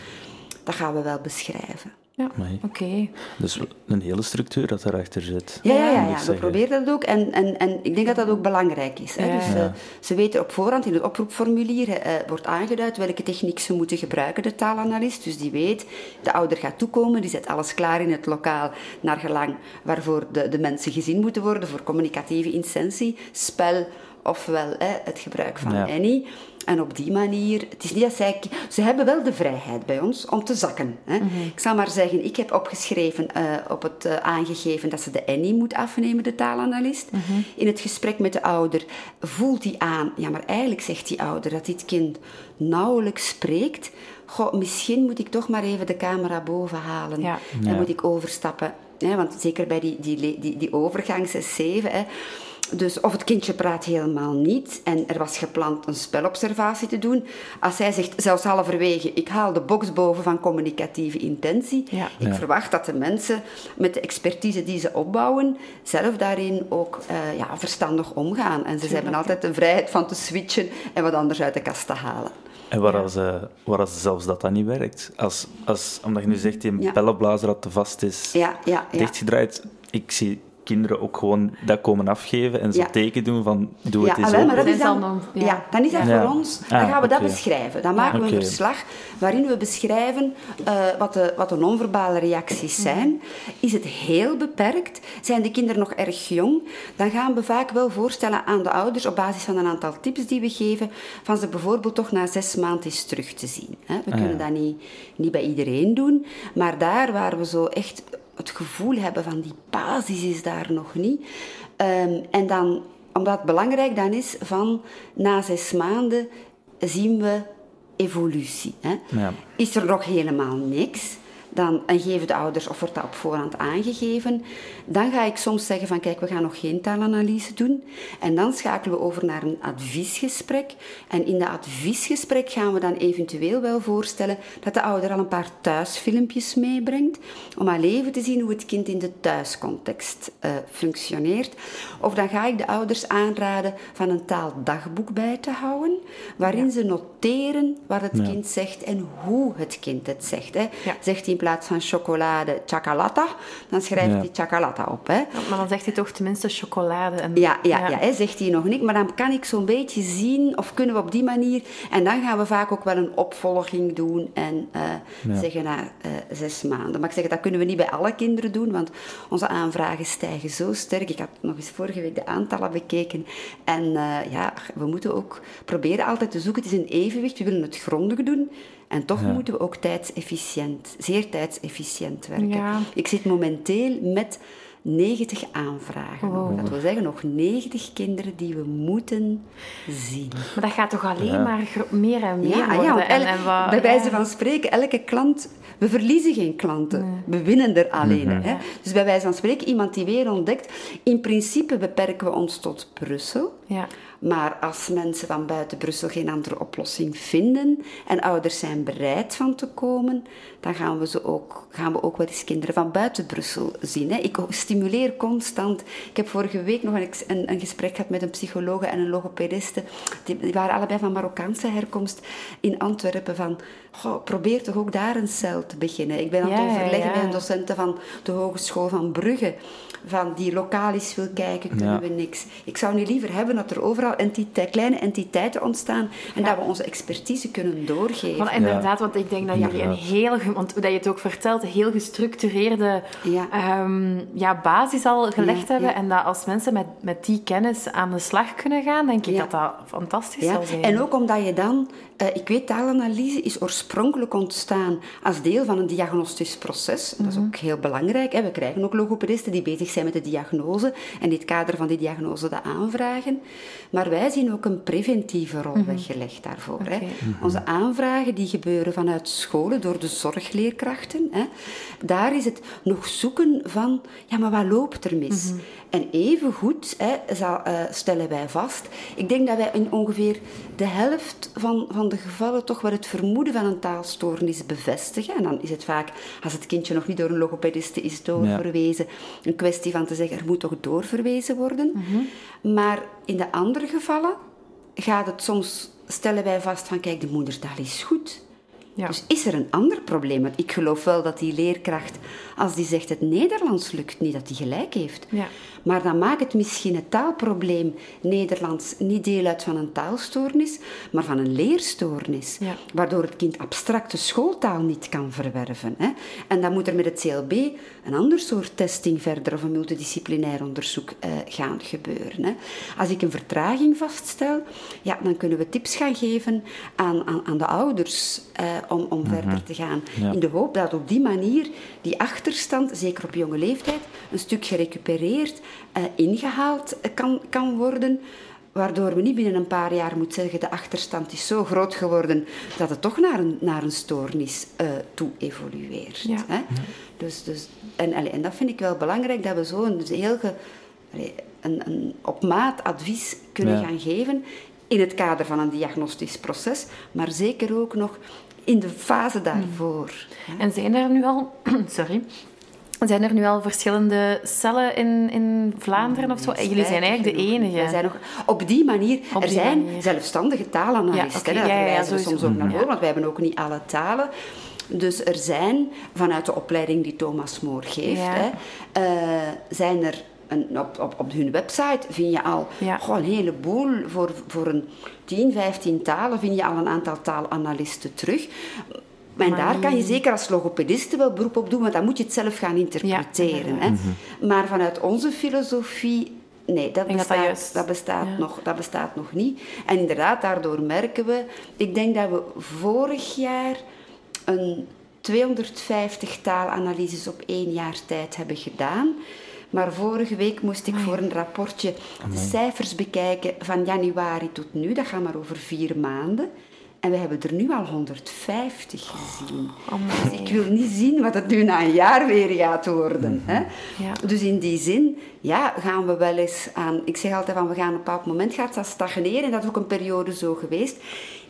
Dat gaan we wel beschrijven. Ja, oké. Dus een hele structuur dat erachter zit. Ja, ja, ja, ja. we proberen dat ook. En, en, en ik denk dat dat ook belangrijk is. Hè. Dus, uh, ze weten op voorhand in het oproepformulier uh, wordt aangeduid welke techniek ze moeten gebruiken, de taalanalist. Dus die weet, de ouder gaat toekomen, die zet alles klaar in het lokaal naar gelang waarvoor de, de mensen gezien moeten worden, voor communicatieve intentie, spel ofwel hè, het gebruik van ja. Annie. En op die manier, het is niet dat zij, ze hebben wel de vrijheid bij ons om te zakken. Hè. Mhm. Ik zal maar zeggen, ik heb opgeschreven, uh, op het uh, aangegeven dat ze de Annie moet afnemen, de taalanalist. Mhm. In het gesprek met de ouder voelt hij aan, ja maar eigenlijk zegt die ouder dat dit kind nauwelijks spreekt. Goh, misschien moet ik toch maar even de camera boven halen. Ja. Dan moet ik overstappen. Hè, want zeker bij die, die, die, die overgang 6-7, dus of het kindje praat helemaal niet en er was gepland een spelobservatie te doen. Als zij zegt, zelfs halverwege, ik haal de box boven van communicatieve intentie. Ik verwacht dat de mensen met de expertise die ze opbouwen, zelf daarin ook uh, ja, verstandig omgaan. En ze hebben altijd de vrijheid van te switchen en wat anders uit de kast te halen. En waar, als, uh, waar als zelfs dat dan niet werkt? Als, als, omdat je nu zegt, die bellenblazer dat te vast is, dichtgedraaid. Ik zie kinderen ook gewoon dat komen afgeven en zo'n teken doen van doe het eens ja, maar dat is dan, ja. dan is dat voor ons, dan ah, gaan we dat beschrijven. Dan maken we een verslag waarin we beschrijven uh, wat, de, wat de non-verbale reacties zijn. Is het heel beperkt? Zijn de kinderen nog erg jong? Dan gaan we vaak wel voorstellen aan de ouders op basis van een aantal tips die we geven, van ze bijvoorbeeld toch na zes maanden eens terug te zien. We ah, kunnen dat niet, niet bij iedereen doen, maar daar waar we zo echt het gevoel hebben van die basis is daar nog niet. Um, en dan, omdat het belangrijk dan is, van na zes maanden zien we evolutie. Hè? Ja. Is er nog helemaal niks? dan, en geven de ouders, of wordt dat op voorhand aangegeven, dan ga ik soms zeggen van kijk, we gaan nog geen taalanalyse doen. En dan schakelen we over naar een adviesgesprek. En in dat adviesgesprek gaan we dan eventueel wel voorstellen dat de ouder al een paar thuisfilmpjes meebrengt, om al even te zien hoe het kind in de thuiscontext uh, functioneert. Of dan ga ik de ouders aanraden van een taaldagboek bij te houden, waarin ze noteren wat het kind zegt en hoe het kind het zegt. Hè. Zegt hij plaats van chocolade chocolata, dan schrijft hij op. Hè. Maar dan zegt hij toch tenminste chocolade. En... Ja, ja, ja. zegt hij nog niet. Maar dan kan ik zo'n beetje zien, of kunnen we op die manier... En dan gaan we vaak ook wel een opvolging doen en uh, zeggen na uh, zes maanden. Maar ik zeg, dat kunnen we niet bij alle kinderen doen, want onze aanvragen stijgen zo sterk. Ik had nog eens vorige week de aantallen bekeken. En uh, ja, we moeten ook proberen altijd te zoeken. Het is een evenwicht. We willen het grondig doen. En toch moeten we ook tijdsefficiënt, zeer tijdsefficiënt werken. Ik zit momenteel met 90 aanvragen. Dat wil zeggen, nog 90 kinderen die we moeten zien. Maar dat gaat toch alleen maar meer en meer ja, worden? en, en wat, bij wijze van spreken, elke klant... We verliezen geen klanten. We winnen er alleen. Mhm. hè? Dus bij wijze van spreken, iemand die weer ontdekt... In principe beperken we ons tot Brussel. Ja. Maar als mensen van buiten Brussel geen andere oplossing vinden en ouders zijn bereid van te komen, dan gaan we, ze ook, gaan we ook wel eens kinderen van buiten Brussel zien. Hè. Ik stimuleer constant. Ik heb vorige week nog een, een, een gesprek gehad met een psychologe en een logopediste. Die, die, waren allebei van Marokkaanse herkomst in Antwerpen. Van, probeer toch ook daar een cel te beginnen. Ik ben aan het overleggen met een docent van de Hogeschool van Brugge van die lokaal eens wil kijken, kunnen we niks. Ik zou nu liever hebben dat er overal kleine entiteiten ontstaan en dat we onze expertise kunnen doorgeven. Inderdaad, want ik denk dat jullie een heel, want dat je het ook vertelt, een heel gestructureerde ja. Ehm, ja, basis al gelegd hebben. En dat als mensen met, met die kennis aan de slag kunnen gaan, denk ik dat dat fantastisch zal zijn. En ook omdat je dan uh, ik weet, taalanalyse is oorspronkelijk ontstaan als deel van een diagnostisch proces. Dat is mhm. ook heel belangrijk. Hè. We krijgen ook logopedisten die bezig zijn met de diagnose en in het kader van die diagnose de aanvragen. Maar wij zien ook een preventieve rol mhm. weggelegd daarvoor. Hè. Mhm. Onze aanvragen die gebeuren vanuit scholen door de zorgleerkrachten. Hè. Daar is het nog zoeken van, ja, maar wat loopt er mis? En even goed hè, zal, uh, stellen wij vast, ik denk dat wij in ongeveer de helft van, van de gevallen toch wel het vermoeden van een taalstoornis bevestigen. En dan is het vaak, als het kindje nog niet door een logopediste is doorverwezen, een kwestie van te zeggen, er moet toch doorverwezen worden. Mhm. Maar in de andere gevallen gaat het soms, stellen wij vast van, kijk, de moedertaal is goed. Ja. Dus is er een ander probleem? Want ik geloof wel dat die leerkracht, als die zegt het Nederlands lukt niet, dat die gelijk heeft. Ja. Maar dan maakt het misschien het taalprobleem Nederlands niet deel uit van een taalstoornis, maar van een leerstoornis. Waardoor het kind abstracte schooltaal niet kan verwerven. Hè. En dan moet er met het CLB een ander soort testing verder of een multidisciplinair onderzoek eh, gaan gebeuren. Hè. Als ik een vertraging vaststel, ja, dan kunnen we tips gaan geven aan, aan, aan de ouders eh, om, om mhm. verder te gaan. In de hoop dat op die manier die achterstand, zeker op jonge leeftijd, een stuk gerecupereerd uh, ingehaald kan, kan worden. Waardoor we niet binnen een paar jaar moeten zeggen, de achterstand is zo groot geworden dat het toch naar een, naar een stoornis uh, toe evolueert. Ja. Hè? Dus, dus, en, en dat vind ik wel belangrijk, dat we zo een heel ge, een, een op maat advies kunnen gaan geven in het kader van een diagnostisch proces, maar zeker ook nog in de fase daarvoor. En zijn er nu al, sorry, zijn er nu al verschillende cellen in, in Vlaanderen of zo? Jullie zijn eigenlijk de enige. zijn nog, op die manier. er zijn zelfstandige taalanalisten. Ja, okay. ja, ja, soms ook naar voren, want wij hebben ook niet alle talen. Dus er zijn, vanuit de opleiding die Thomas Moor geeft, hè, uh, zijn er een, op, op, op hun website vind je al gewoon een heleboel. Voor, voor een 10, 15 talen vind je al een aantal taalanalisten terug. En daar kan je zeker als logopediste wel beroep op doen, want dan moet je het zelf gaan interpreteren. hè. Mhm. Maar vanuit onze filosofie Nee, dat bestaat, dat, bestaat, nog, dat bestaat nog niet. En inderdaad, daardoor merken we... Ik denk dat we vorig jaar een 250 taalanalyses op één jaar tijd hebben gedaan. Maar vorige week moest ik voor een rapportje de cijfers bekijken van januari tot nu. Dat gaat maar over vier maanden. En we hebben er nu al 150 gezien. Oh, dus ik wil niet zien wat het nu na een jaar weer gaat worden. Hè? Ja. Dus in die zin ja, gaan we wel eens aan... Ik zeg altijd van, we gaan op een bepaald moment gaat dat stagneren. En dat is ook een periode zo geweest.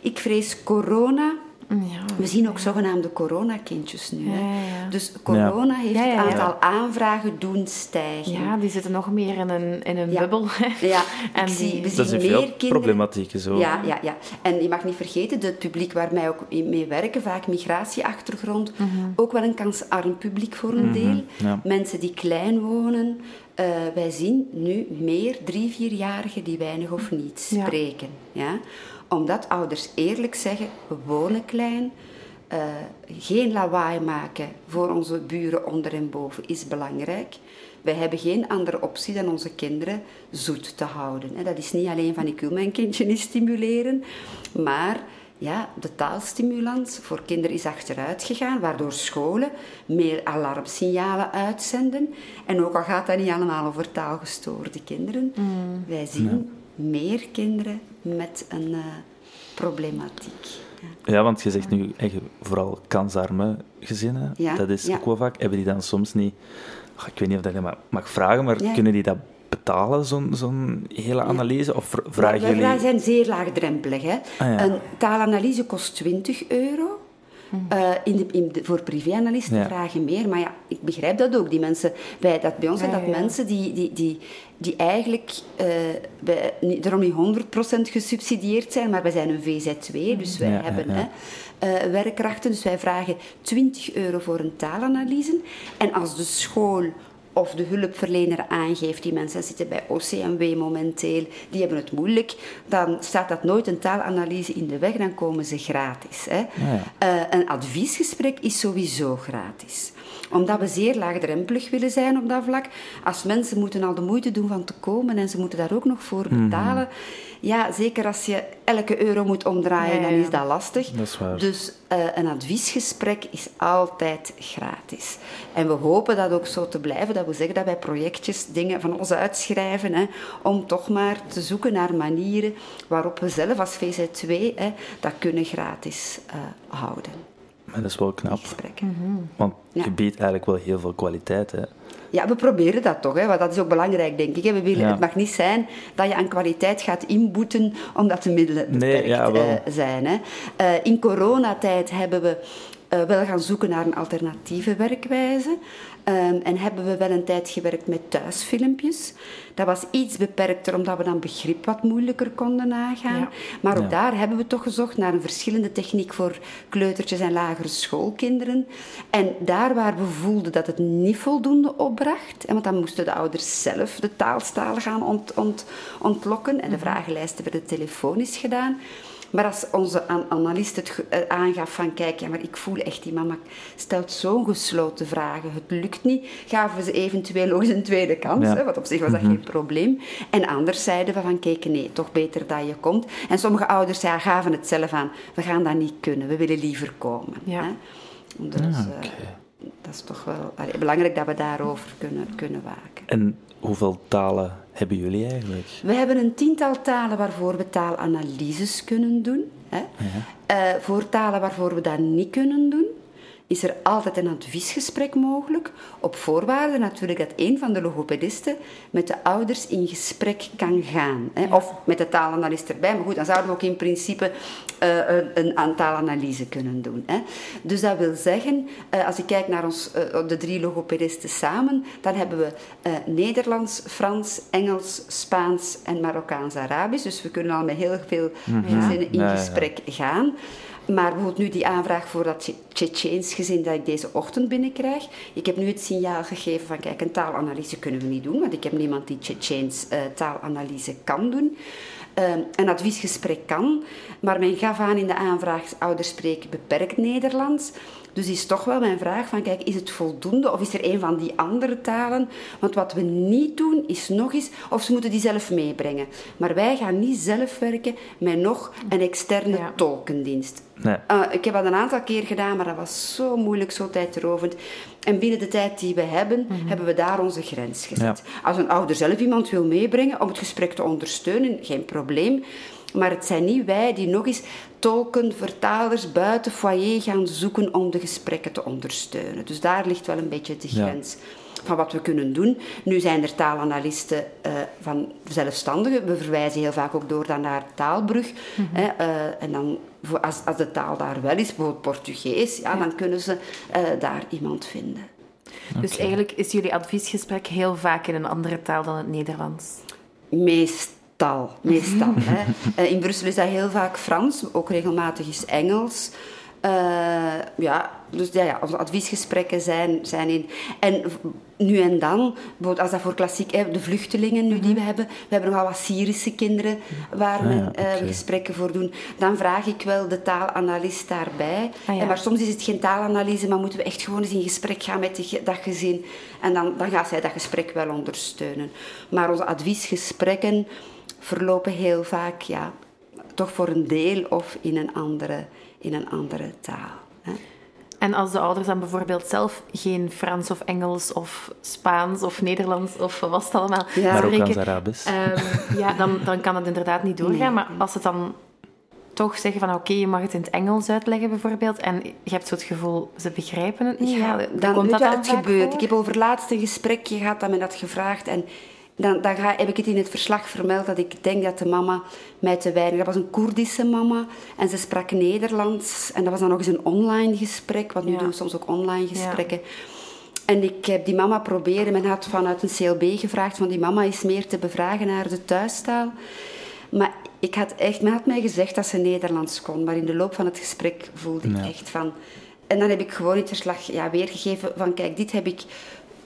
Ik vrees corona ja, we zien ook zogenaamde coronakindjes nu. Hè? Dus corona heeft het aantal aanvragen doen stijgen. Ja, die zitten nog meer in een, in een bubbel. Ja, en zie, we dat zien meer kinderen. problematieken zo. Ja, ja, ja. En je mag niet vergeten, het publiek waar wij ook mee werken, vaak migratieachtergrond, mhm. ook wel een kansarm publiek voor een mhm, deel. Mensen die klein wonen. Uh, wij zien nu meer drie, vierjarigen die weinig of niet spreken. Ja? Omdat ouders eerlijk zeggen, we wonen klein, uh, geen lawaai maken voor onze buren onder en boven is belangrijk. Wij hebben geen andere optie dan onze kinderen zoet te houden. Dat is niet alleen van ik wil mijn kindje niet stimuleren, maar ja, de taalstimulans voor kinderen is achteruit gegaan, waardoor scholen meer alarmsignalen uitzenden. En ook al gaat dat niet allemaal over taalgestoorde kinderen, mm. wij zien meer kinderen met een uh, problematiek. Ja. ja. want je zegt nu vooral kansarme gezinnen. Ja, dat is ook wel vaak. Hebben die dan soms niet... ik weet niet of dat je mag vragen, maar kunnen die dat betalen, zo'n zo'n hele analyse? Of vragen jullie... Wij zijn zeer laagdrempelig. Hè? Ah, een taalanalyse kost 20 euro. Uh, in de, in de, voor privéanalisten vragen meer, maar ja, ik begrijp dat ook. Die mensen, bij, dat, bij ons zijn dat mensen die, die, die, die eigenlijk uh, bij, niet, daarom niet 100% gesubsidieerd zijn, maar wij zijn een VZ2, dus wij hebben Hè, uh, werkkrachten. Dus wij vragen 20 euro voor een taalanalyse. En als de school of de hulpverlener aangeeft, die mensen zitten bij OCMW momenteel, die hebben het moeilijk, dan staat dat nooit een taalanalyse in de weg, dan komen ze gratis. Hè. Ja. Uh, een adviesgesprek is sowieso gratis omdat we zeer laagdrempelig willen zijn op dat vlak. Als mensen moeten al de moeite doen van te komen en ze moeten daar ook nog voor mhm. betalen. Ja, zeker als je elke euro moet omdraaien, dan is dat lastig. Dat is waar. Dus uh, een adviesgesprek is altijd gratis. En we hopen dat ook zo te blijven. Dat we zeggen dat wij projectjes dingen van ons uitschrijven. Hè, om toch maar te zoeken naar manieren waarop we zelf als VZ2 hè, dat kunnen gratis uh, houden. Dat is wel knap. Mm Want je biedt eigenlijk wel heel veel kwaliteit. Hè? Ja, we proberen dat toch, hè, want dat is ook belangrijk, denk ik. We willen, Het mag niet zijn dat je aan kwaliteit gaat inboeten omdat de middelen beperkt nee, uh, zijn. Hè. Uh, in coronatijd hebben we uh, wel gaan zoeken naar een alternatieve werkwijze. Um, en hebben we wel een tijd gewerkt met thuisfilmpjes. Dat was iets beperkter, omdat we dan begrip wat moeilijker konden nagaan. Maar ook daar hebben we toch gezocht naar een verschillende techniek voor kleutertjes en lagere schoolkinderen. En daar waar we voelden dat het niet voldoende opbracht, en want dan moesten de ouders zelf de taalstalen gaan ont, ont, ontlokken. En de mhm. vragenlijsten werden telefonisch gedaan. Maar als onze analist het eh, aangaf van kijk, ja, maar ik voel echt die mama stelt zo'n gesloten vragen, het lukt niet, gaven ze eventueel nog eens een tweede kans, hè, wat op zich was dat mhm. geen probleem. En anders zeiden we van kijk, nee, toch beter dat je komt. En sommige ouders ja, gaven het zelf aan, we gaan dat niet kunnen, we willen liever komen. Ja. Hè. Dus, ah, eh, dat is toch wel belangrijk dat we daarover kunnen, kunnen waken. En hoeveel talen hebben jullie eigenlijk? We hebben een tiental talen waarvoor we taalanalyses kunnen doen. Hè. Ja. Uh, voor talen waarvoor we dat niet kunnen doen, is er altijd een adviesgesprek mogelijk, op voorwaarde natuurlijk dat een van de logopedisten met de ouders in gesprek kan gaan. Hè? Of met de taalanalist erbij, maar goed, dan zouden we ook in principe uh, een, taalanalyse kunnen doen. Hè? Dus dat wil zeggen, uh, als ik kijk naar ons, uh, de drie logopedisten samen, dan hebben we Nederlands, Frans, Engels, Spaans en Marokkaans-Arabisch. Dus we kunnen al met heel veel mm -hmm. gezinnen in gesprek gaan. Maar bijvoorbeeld nu die aanvraag voor dat Tsjecheens gezin dat ik deze ochtend binnenkrijg. Ik heb nu het signaal gegeven van kijk, een taalanalyse kunnen we niet doen, want ik heb niemand die Tsjecheens taalanalyse kan doen. Uh, een adviesgesprek kan, maar men gaf aan in de aanvraag ouders spreken beperkt Nederlands. Dus is toch wel mijn vraag van, kijk, is het voldoende of is er een van die andere talen? Want wat we niet doen is nog eens, of ze moeten die zelf meebrengen. Maar wij gaan niet zelf werken met nog een externe tolkendienst. Nee. Uh, ik heb dat een aantal keer gedaan, maar dat was zo moeilijk, zo tijdrovend. En binnen de tijd die we hebben, mhm. hebben we daar onze grens gezet. Als een ouder zelf iemand wil meebrengen om het gesprek te ondersteunen, geen probleem. Maar het zijn niet wij die nog eens tolken, vertalers buiten foyer gaan zoeken om de gesprekken te ondersteunen. Dus daar ligt wel een beetje de grens. Van wat we kunnen doen. Nu zijn er taalanalisten uh, van zelfstandigen. We verwijzen heel vaak ook door dan naar taalbrug. Mhm. hè, uh, en dan, als, als de taal daar wel is, bijvoorbeeld Portugees, ja, dan kunnen ze uh, daar iemand vinden. Dus eigenlijk is jullie adviesgesprek heel vaak in een andere taal dan het Nederlands? Meest taal, meestal. hè. Eh, in Brussel is dat heel vaak Frans, ook regelmatig is Engels. Uh, ja, dus ja, ja, onze adviesgesprekken zijn, zijn in. En nu en dan, als dat voor klassiek, hè, de vluchtelingen nu die we mhm. hebben, we hebben nogal wat Syrische kinderen waar we ah eh, gesprekken voor doen, dan vraag ik wel de taalanalist daarbij. Ah en maar soms is het geen taalanalyse, maar moeten we echt gewoon eens in gesprek gaan met dat gezin. En dan, dan gaat zij dat gesprek wel ondersteunen. Maar onze adviesgesprekken verlopen heel vaak ja, toch voor een deel of in een andere, in een andere taal. Hè. En als de ouders dan bijvoorbeeld zelf geen Frans of Engels of Spaans of Nederlands of wat het allemaal ja. Marokkaans-Arabisch. Um, ja, dan, dan kan het inderdaad niet doorgaan. Maar als ze dan toch zeggen van oké, je mag het in het Engels uitleggen bijvoorbeeld en je hebt zo het gevoel, ze begrijpen het niet. Ja, dan, komt dat dan het gebeurt. Ik heb over laatst een gesprekje gehad dat men dat gevraagd en dan, dan ga, heb ik het in het verslag vermeld dat ik denk dat de mama mij te weinig... Dat was een Koerdische mama en ze sprak Nederlands. En dat was dan nog eens een online gesprek, want nu doen we soms ook online gesprekken. En ik heb die mama proberen. Men had vanuit een CLB gevraagd, van die mama is meer te bevragen naar de thuistaal. Maar ik had echt, men had mij gezegd dat ze Nederlands kon, maar in de loop van het gesprek voelde ik echt van... En dan heb ik gewoon in het verslag ja, weergegeven van, kijk, dit heb ik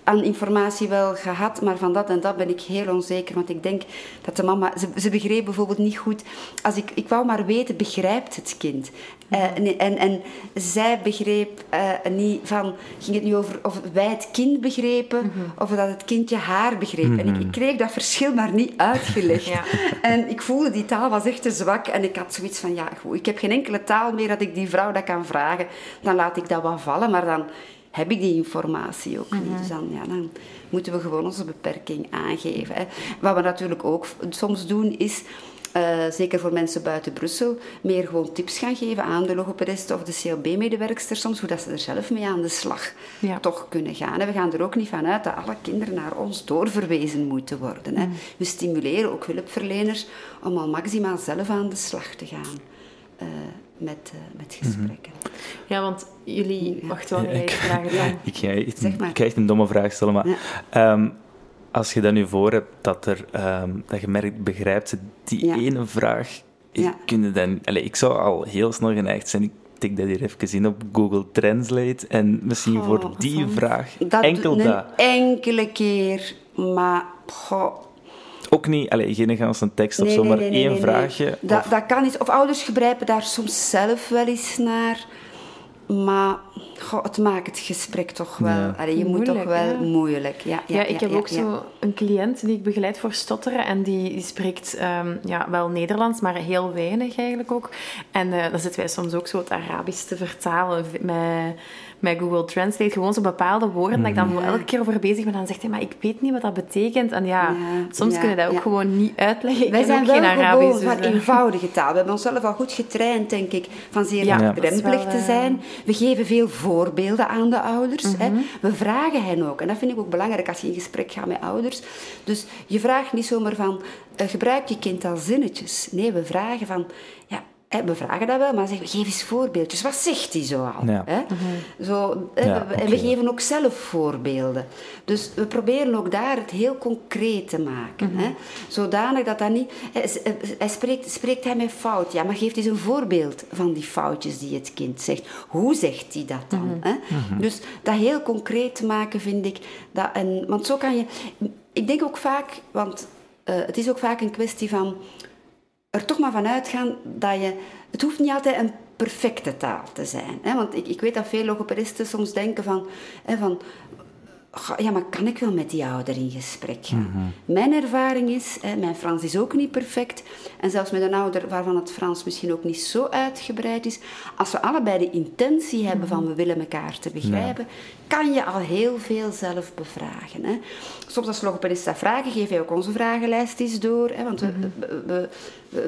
aan informatie wel gehad, maar van dat en dat ben ik heel onzeker. Want ik denk dat de mama... Ze, ze begreep bijvoorbeeld niet goed... Als ik, ik wou maar weten, begrijpt het kind? Uh, en, en zij begreep uh, niet van... Ging het nu over of wij het kind begrepen mhm. of dat het kindje haar begreep? En ik, ik, kreeg dat verschil maar niet uitgelegd. ja. En ik voelde, die taal was echt te zwak. En ik had zoiets van, ja, goed, ik heb geen enkele taal meer dat ik die vrouw dat kan vragen. Dan laat ik dat wel vallen, maar dan heb ik die informatie ook niet. Mhm. Dus dan, ja, dan moeten we gewoon onze beperking aangeven. Hè. Wat we natuurlijk ook soms doen is... Uh, zeker voor mensen buiten Brussel, meer gewoon tips gaan geven aan de logopedist of de CLB-medewerkster soms, hoe dat ze er zelf mee aan de slag toch kunnen gaan. En we gaan er ook niet van uit dat alle kinderen naar ons doorverwezen moeten worden. Hè. Mhm. We stimuleren ook hulpverleners om al maximaal zelf aan de slag te gaan. Uh, met, uh, met mhm. gesprekken. Ja, want jullie... Wacht wel, jij vragen dan. Ik ga, ik, ik ga echt een domme vraag stellen, maar... Um, als je dan nu voor hebt dat, er, um, dat je merkt, begrijpt die ene vraag, ja. kun je dan... Allez, ik zou al heel snel geneigd zijn, ik tik dat hier even in op Google Translate, en misschien oh, voor die vraag, dat enkel dat... enkele keer, maar... Goh, ook niet, allez, geen Engelse tekst of nee, zo, maar één vraagje. Dat, dat kan niet. Of ouders gebruiken daar soms zelf wel eens naar. Maar goh, het maakt het gesprek toch wel... Ja. je moet toch wel moeilijk. Ja, ja, ik heb ook zo een cliënt die ik begeleid voor stotteren. En die, die spreekt um, ja, wel Nederlands, maar heel weinig eigenlijk ook. En uh, dan zitten wij soms ook zo het Arabisch te vertalen met met Google Translate gewoon zo bepaalde woorden dat ik dan mhm. elke keer over bezig ben. Dan zegt hij, maar ik weet niet wat dat betekent. En ja, soms kunnen we dat ook gewoon niet uitleggen. Ik Wij zijn wel gewoon van dus, eenvoudige taal. We hebben onszelf al goed getraind, denk ik, van zeer laagdrempelig te zijn. Eh, we geven veel voorbeelden aan de ouders. hè. Mhm. We vragen hen ook. En dat vind ik ook belangrijk als je in gesprek gaat met ouders. Dus je vraagt niet zomaar van, uh, gebruik je kind al zinnetjes. Nee, we vragen van, we vragen dat wel, maar zeggen we, geef eens voorbeeldjes. Wat zegt hij zo al? Hè? Mhm. zo, En we geven ook zelf voorbeelden. Dus we proberen ook daar het heel concreet te maken. hè? Zodanig dat dat niet... Hij, spreekt, spreekt hij met fout? Ja, maar geeft eens een voorbeeld van die foutjes die het kind zegt. Hoe zegt hij dat dan? Hè? Dus dat heel concreet te maken vind ik... Dat, en, want zo kan je... Ik denk ook vaak, want uh, het is ook vaak een kwestie van er toch maar van uitgaan dat je... Het hoeft niet altijd een perfecte taal te zijn. Hè? Want ik, ik weet dat veel logopedisten soms denken van... Hè, van ja, maar kan ik wel met die ouder in gesprek gaan? Mhm. Mijn ervaring is, hè, mijn Frans is ook niet perfect. En zelfs met een ouder waarvan het Frans misschien ook niet zo uitgebreid is. Als we allebei de intentie hebben van we willen elkaar te begrijpen, kan je al heel veel zelf bevragen. Hè. Soms als logopedist dat vragen, geef je ook onze vragenlijst eens door. Hè, want we, mhm. we, we,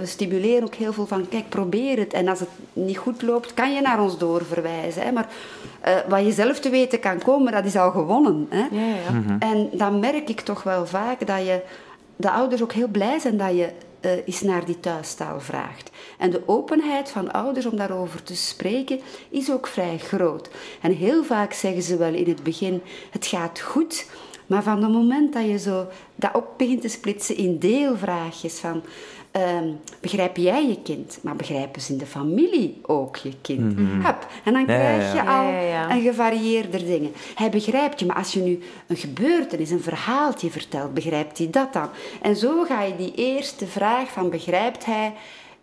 stimuleren ook heel veel van, kijk, probeer het. En als het niet goed loopt, kan je naar ons doorverwijzen. Hè. Maar uh, wat je zelf te weten kan komen, dat is al gewonnen. Hè. Ja, ja. Mhm. En dan merk ik toch wel vaak dat je de ouders ook heel blij zijn dat je uh, eens naar die thuistaal vraagt. En de openheid van ouders om daarover te spreken is ook vrij groot. En heel vaak zeggen ze wel in het begin: het gaat goed. Maar van het moment dat je zo dat ook begint te splitsen in deelvraagjes van Ehm, begrijp jij je kind, maar begrijpen ze in de familie ook je kind? Mm En dan krijg je al een gevarieerder dingen. Hij begrijpt je, maar als je nu een gebeurtenis, een verhaaltje vertelt, begrijpt hij dat dan? En zo ga je die eerste vraag van begrijpt hij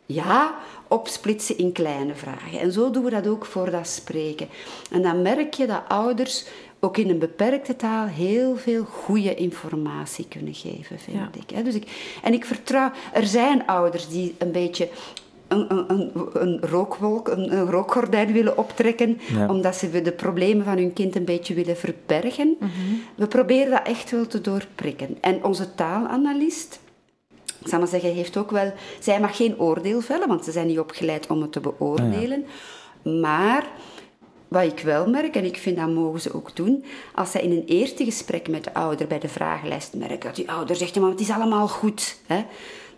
ja opsplitsen in kleine vragen. En zo doen we dat ook voor dat spreken. En dan merk je dat ouders ook in een beperkte taal heel veel goede informatie kunnen geven, vind ik. Dus ik. En ik vertrouw, er zijn ouders die een beetje een, een, een, rookwolk, een, een, rookgordijn willen optrekken, omdat ze de problemen van hun kind een beetje willen verbergen. Mhm. We proberen dat echt wel te doorprikken. En onze taalanalist, ik zal maar zeggen, heeft ook wel... Zij mag geen oordeel vellen, want ze zijn niet opgeleid om het te beoordelen. Maar wat ik wel merk, en ik vind dat mogen ze ook doen, als zij in een eerste gesprek met de ouder bij de vragenlijst merken dat die ouder zegt, ja, maar het is allemaal goed, hè,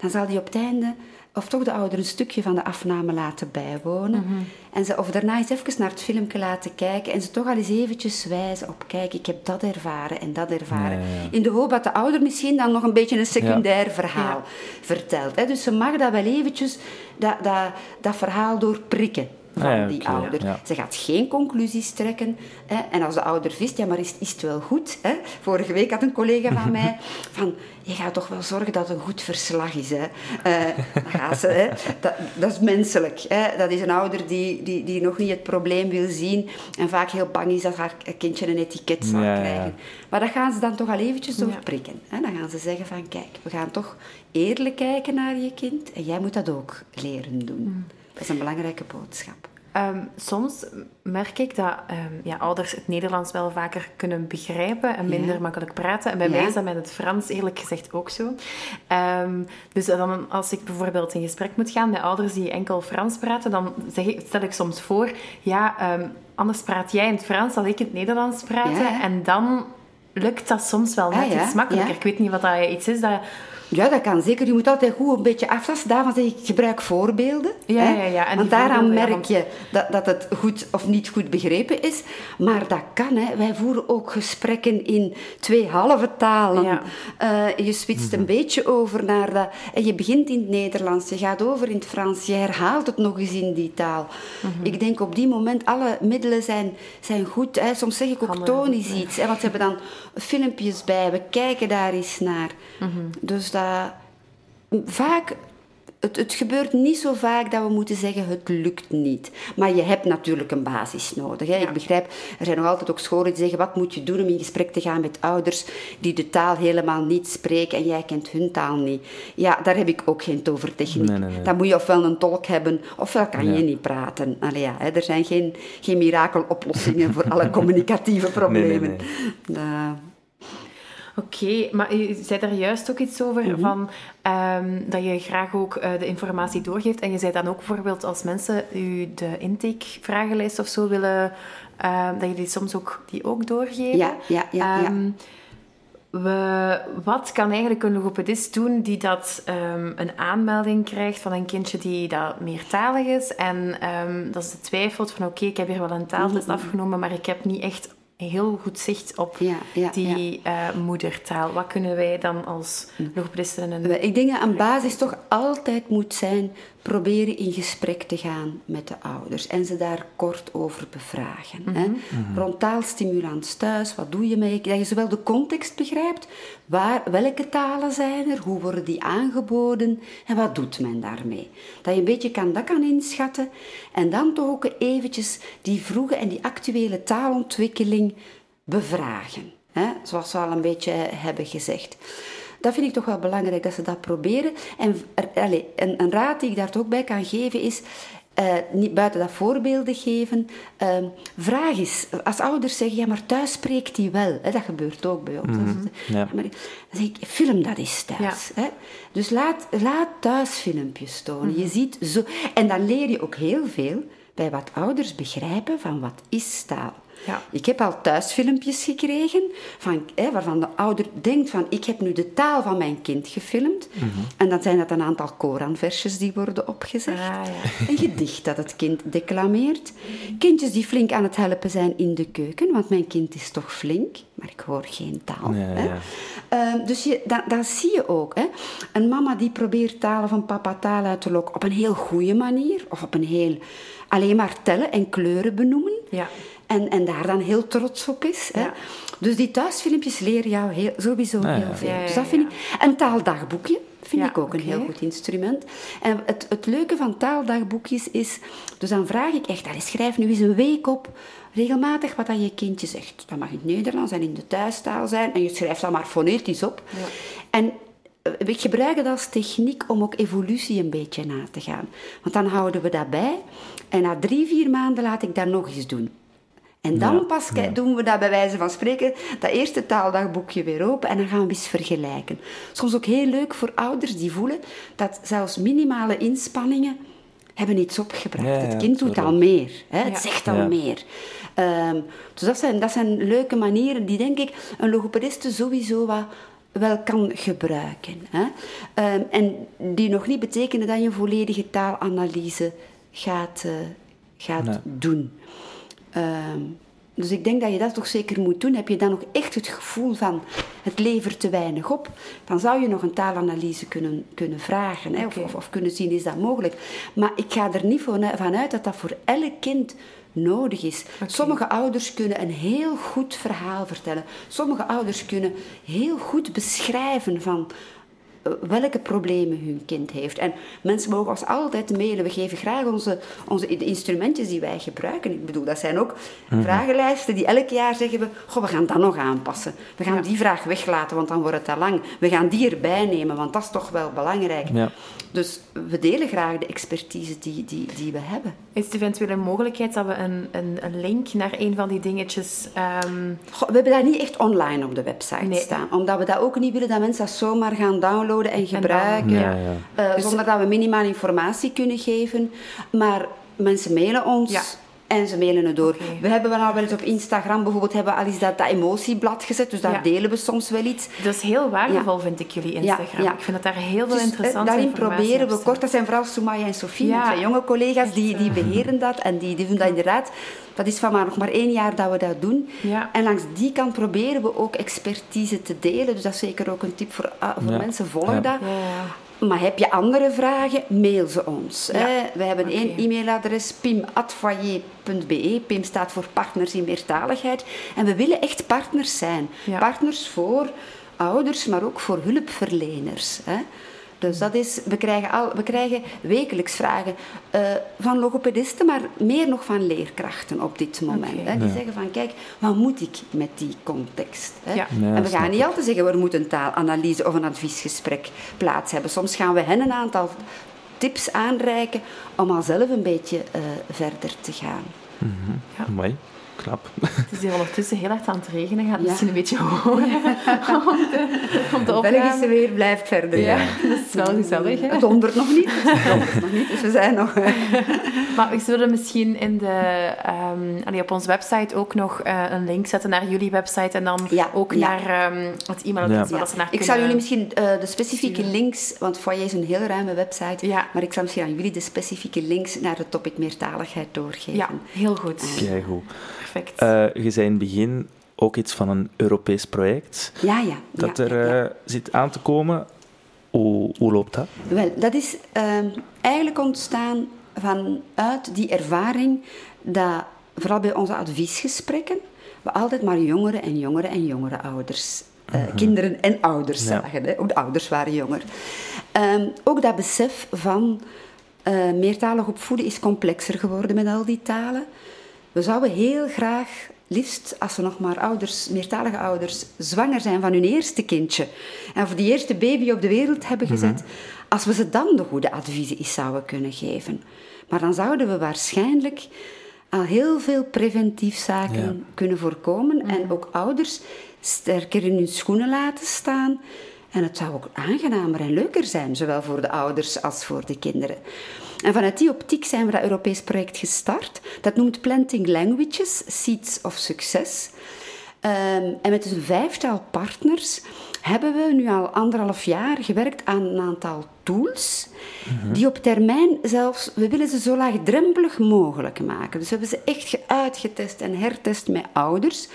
dan zal die op het einde, of toch de ouder, een stukje van de afname laten bijwonen. Mhm. en ze, of daarna eens even naar het filmpje laten kijken en ze toch al eens eventjes wijzen op, kijk, ik heb dat ervaren en dat ervaren. In de hoop dat de ouder misschien dan nog een beetje een secundair verhaal vertelt. Hè. Dus ze mag dat wel eventjes, dat, dat, dat verhaal doorprikken van die ouder. Ze gaat geen conclusies trekken. Hè. En als de ouder vist, ja, maar is, is het wel goed? Hè? Vorige week had een collega van mij van, je gaat toch wel zorgen dat het een goed verslag is. Hè? Uh, ze, hè? Dat, dat, is menselijk. Hè? Dat is een ouder die, die, die nog niet het probleem wil zien en vaak heel bang is dat haar kindje een etiket zal krijgen. Maar dat gaan ze dan toch al eventjes doorprikken. Hè? Dan gaan ze zeggen van, kijk, we gaan toch eerlijk kijken naar je kind en jij moet dat ook leren doen. Mm. Dat is een belangrijke boodschap. Ehm, soms merk ik dat um, ja, ouders het Nederlands wel vaker kunnen begrijpen en minder makkelijk praten. En bij mij is dat met het Frans eerlijk gezegd ook zo. Um, dus dan, als ik bijvoorbeeld in gesprek moet gaan met ouders die enkel Frans praten, dan zeg ik, stel ik soms voor, ja, anders praat jij in het Frans als ik in het Nederlands praten. En dan lukt dat soms wel net ah, iets makkelijker. Ik weet niet wat dat iets is dat ja, dat kan zeker. Je moet altijd goed een beetje aftasten. Daarvan zeg ik, gebruik voorbeelden. Ja, ja, ja. En Want daaraan merk je dat, dat het goed of niet goed begrepen is. Maar dat kan. Hè. Wij voeren ook gesprekken in twee halve talen. Ja. Uh, je switcht een mhm. beetje over naar dat... En je begint in het Nederlands, je gaat over in het Frans. Je herhaalt het nog eens in die taal. Mhm. Ik denk op die moment, alle middelen zijn, zijn goed. Hè. Soms zeg ik ook tonisch iets. Hè, want ze hebben dan filmpjes bij. We kijken daar eens naar. Mhm. Dus dat vaak het, het, gebeurt niet zo vaak dat we moeten zeggen het lukt niet. Maar je hebt natuurlijk een basis nodig. Hè. Ik begrijp, er zijn nog altijd ook scholen die zeggen wat moet je doen om in gesprek te gaan met ouders die de taal helemaal niet spreken en jij kent hun taal niet. Ja, daar heb ik ook geen tovertechniek. Nee, Dan moet je ofwel een tolk hebben, ofwel kan je niet praten. Allee, ja, hè. Er zijn geen, geen mirakeloplossingen voor alle communicatieve problemen. Oké, maar je zei daar juist ook iets over, mhm. van, ehm, dat je graag ook uh, de informatie doorgeeft. En je zei dan ook bijvoorbeeld als mensen u de intakevragenlijst of zo willen, uh, dat je die soms ook, die ook doorgeven. Ja, ja, ja. ja. Ehm, we, wat kan eigenlijk een logopedist doen die dat um, een aanmelding krijgt van een kindje die dat meertalig is en um, dat ze twijfelt van oké, ik heb hier wel een taaltest mhm. afgenomen, maar ik heb niet echt heel goed zicht op die uh, moedertaal. Wat kunnen wij dan als hm. logopedisten... Een... Ik denk dat een basis toch altijd moet zijn proberen in gesprek te gaan met de ouders en ze daar kort over bevragen. hè? Mhm. Mhm. Rond taalstimulans thuis, wat doe je mee? Dat je zowel de context begrijpt, waar, welke talen zijn er, hoe worden die aangeboden en wat doet men daarmee? Dat je een beetje kan, dat kan inschatten en dan toch ook eventjes die vroege en die actuele taalontwikkeling bevragen. Hè? Zoals we al een beetje hebben gezegd dat vind ik toch wel belangrijk dat ze dat proberen. En allez, een, een, raad die ik daar ook bij kan geven is. Uh, niet buiten dat voorbeelden geven. Uh, vraag eens, als ouders zeggen, ja, maar thuis spreekt hij wel. Hè, dat gebeurt ook bij ons. Mm ja. maar, dan zeg ik, film dat eens thuis. Hè. Dus laat, laat thuis filmpjes tonen. Je mhm. ziet zo... En dan leer je ook heel veel bij wat ouders begrijpen van wat is taal. Ja. Ik heb al thuisfilmpjes gekregen van, hè, waarvan de ouder denkt van ik heb nu de taal van mijn kind gefilmd. Mhm. En dan zijn dat een aantal Koranversjes die worden opgezegd. Ah, ja. Een gedicht dat het kind declameert. Kindjes die flink aan het helpen zijn in de keuken, want mijn kind is toch flink, maar ik hoor geen taal. hè. Uh, dus je, dat, dat, zie je ook. Hè. Een mama die probeert talen van papa taal uit te lokken op een heel goede manier of op een heel alleen maar tellen en kleuren benoemen. Ja. En, en daar dan heel trots op is. Hè. Dus die thuisfilmpjes leren jou heel, sowieso heel veel. dus dat vind ik... Een taaldagboekje vind ik ook een heel goed instrument. En het, het leuke van taaldagboekjes is... Dus dan vraag ik echt, schrijf nu eens een week op regelmatig wat dat je kindje zegt. Dat mag in het Nederlands en in de thuistaal zijn. En je schrijft dat maar fonetisch op. En eh, we gebruiken dat als techniek om ook evolutie een beetje na te gaan. Want dan houden we dat bij. En na drie, vier maanden laat ik dat nog eens doen. En dan pas doen we dat bij wijze van spreken, dat eerste taaldagboekje weer open en dan gaan we eens vergelijken. Soms ook heel leuk voor ouders die voelen dat zelfs minimale inspanningen hebben iets opgebracht. het kind doet al meer, hè? het zegt al meer. Ehm, dus dat zijn, dat zijn leuke manieren die, denk ik, een logopediste sowieso wat wel kan gebruiken. Hè? Ehm, en die nog niet betekenen dat je een volledige taalanalyse gaat, uh, gaat doen. Ehm, dus ik denk dat je dat toch zeker moet doen. Heb je dan nog echt het gevoel van het levert te weinig op, dan zou je nog een taalanalyse kunnen, kunnen vragen hè, of, of, kunnen zien is dat mogelijk. Maar ik ga er niet vanuit dat dat voor elk kind nodig is. Sommige ouders kunnen een heel goed verhaal vertellen. Sommige ouders kunnen heel goed beschrijven van welke problemen hun kind heeft. En mensen mogen ons altijd mailen. We geven graag onze, onze de instrumentjes die wij gebruiken. Ik bedoel, dat zijn ook mhm. vragenlijsten die elk jaar zeggen we, goh, we gaan dat nog aanpassen. We gaan die vraag weglaten, want dan wordt het te lang. We gaan die erbij nemen, want dat is toch wel belangrijk. Ja. Dus we delen graag de expertise die, die, die we hebben. Is het eventueel een mogelijkheid dat we een, een, een link naar een van die dingetjes... Um... we hebben dat niet echt online op de website staan. Omdat we dat ook niet willen dat mensen dat zomaar gaan downloaden en gebruiken. ja, ja. Uh, zonder dat we minimaal informatie kunnen geven. Maar mensen mailen ons en ze mailen het door. We hebben wel al wel eens op Instagram bijvoorbeeld hebben we al eens dat, dat emotieblad gezet, dus daar delen we soms wel iets. Dat is heel waardevol, vind ik, jullie Instagram. Ik vind dat daar heel veel dus, interessante uh, Daarin proberen we kort, dat zijn vooral Soumaya en Sofie, twee jonge collega's, die, die beheren dat en die, die doen dat inderdaad. Dat is van maar nog maar één jaar dat we dat doen. En langs die kant proberen we ook expertise te delen. Dus dat is zeker ook een tip voor, uh, voor mensen. Volg dat. Maar heb je andere vragen, mail ze ons. Ja. We hebben okay. één e-mailadres, pim.foyer.be. Pim staat voor Partners in Meertaligheid. En we willen echt partners zijn. Partners voor ouders, maar ook voor hulpverleners. Hè. Dus dat is, we, krijgen al, we krijgen wekelijks vragen uh, van logopedisten, maar meer nog van leerkrachten op dit moment. Hè, die zeggen van, kijk, wat moet ik met die context? Hè? Ja. en we gaan niet altijd zeggen, we moeten een taalanalyse of een adviesgesprek plaats hebben. Soms gaan we hen een aantal tips aanreiken om al zelf een beetje uh, verder te gaan. Mm -hmm. ja. Mooi. Knap. Het is hier ondertussen heel hard aan het regenen. Gaat misschien een beetje horen om de, om Belgische weer blijft verder. Ja, dat is wel gezellig. Het dondert nog niet. Het dondert nog niet, dus we zijn nog... maar we zullen misschien in de, um, op onze website ook nog uh, een link zetten naar jullie website en dan ook naar um, het e-mailadres waar ze naar Ik zal jullie misschien uh, de specifieke links, want Foyer is een heel ruime website, maar ik zal misschien aan jullie de specifieke links naar de topic meertaligheid doorgeven. Ja, heel goed. Kijk goed. Perfect. Uh, je zei in het begin ook iets van een Europees project. Ja, ja. Dat er uh, zit aan te komen. Hoe, hoe loopt dat? Wel, dat is uh, eigenlijk ontstaan vanuit die ervaring dat, vooral bij onze adviesgesprekken, we altijd maar jongere en jongere en jongere ouders uh, kinderen en ouders zagen. Hè? Ook de ouders waren jonger. Um, ook dat besef van meertalig opvoeden is complexer geworden met al die talen. We zouden heel graag, liefst als we nog maar ouders, meertalige ouders, zwanger zijn van hun eerste kindje en voor die eerste baby op de wereld hebben mhm. gezet, als we ze dan de goede adviezen eens zouden kunnen geven. Maar dan zouden we waarschijnlijk al heel veel preventief zaken kunnen voorkomen en mhm. ook ouders sterker in hun schoenen laten staan. En het zou ook aangenamer en leuker zijn, zowel voor de ouders als voor de kinderen. En vanuit die optiek zijn we dat Europees project gestart. Dat noemt Planting Languages, Seeds of Success. Um, en met een vijftal partners hebben we nu al anderhalf jaar gewerkt aan een aantal tools, mhm. die op termijn zelfs, we willen ze zo laagdrempelig mogelijk maken. Dus we hebben ze echt uitgetest en hertest met ouders.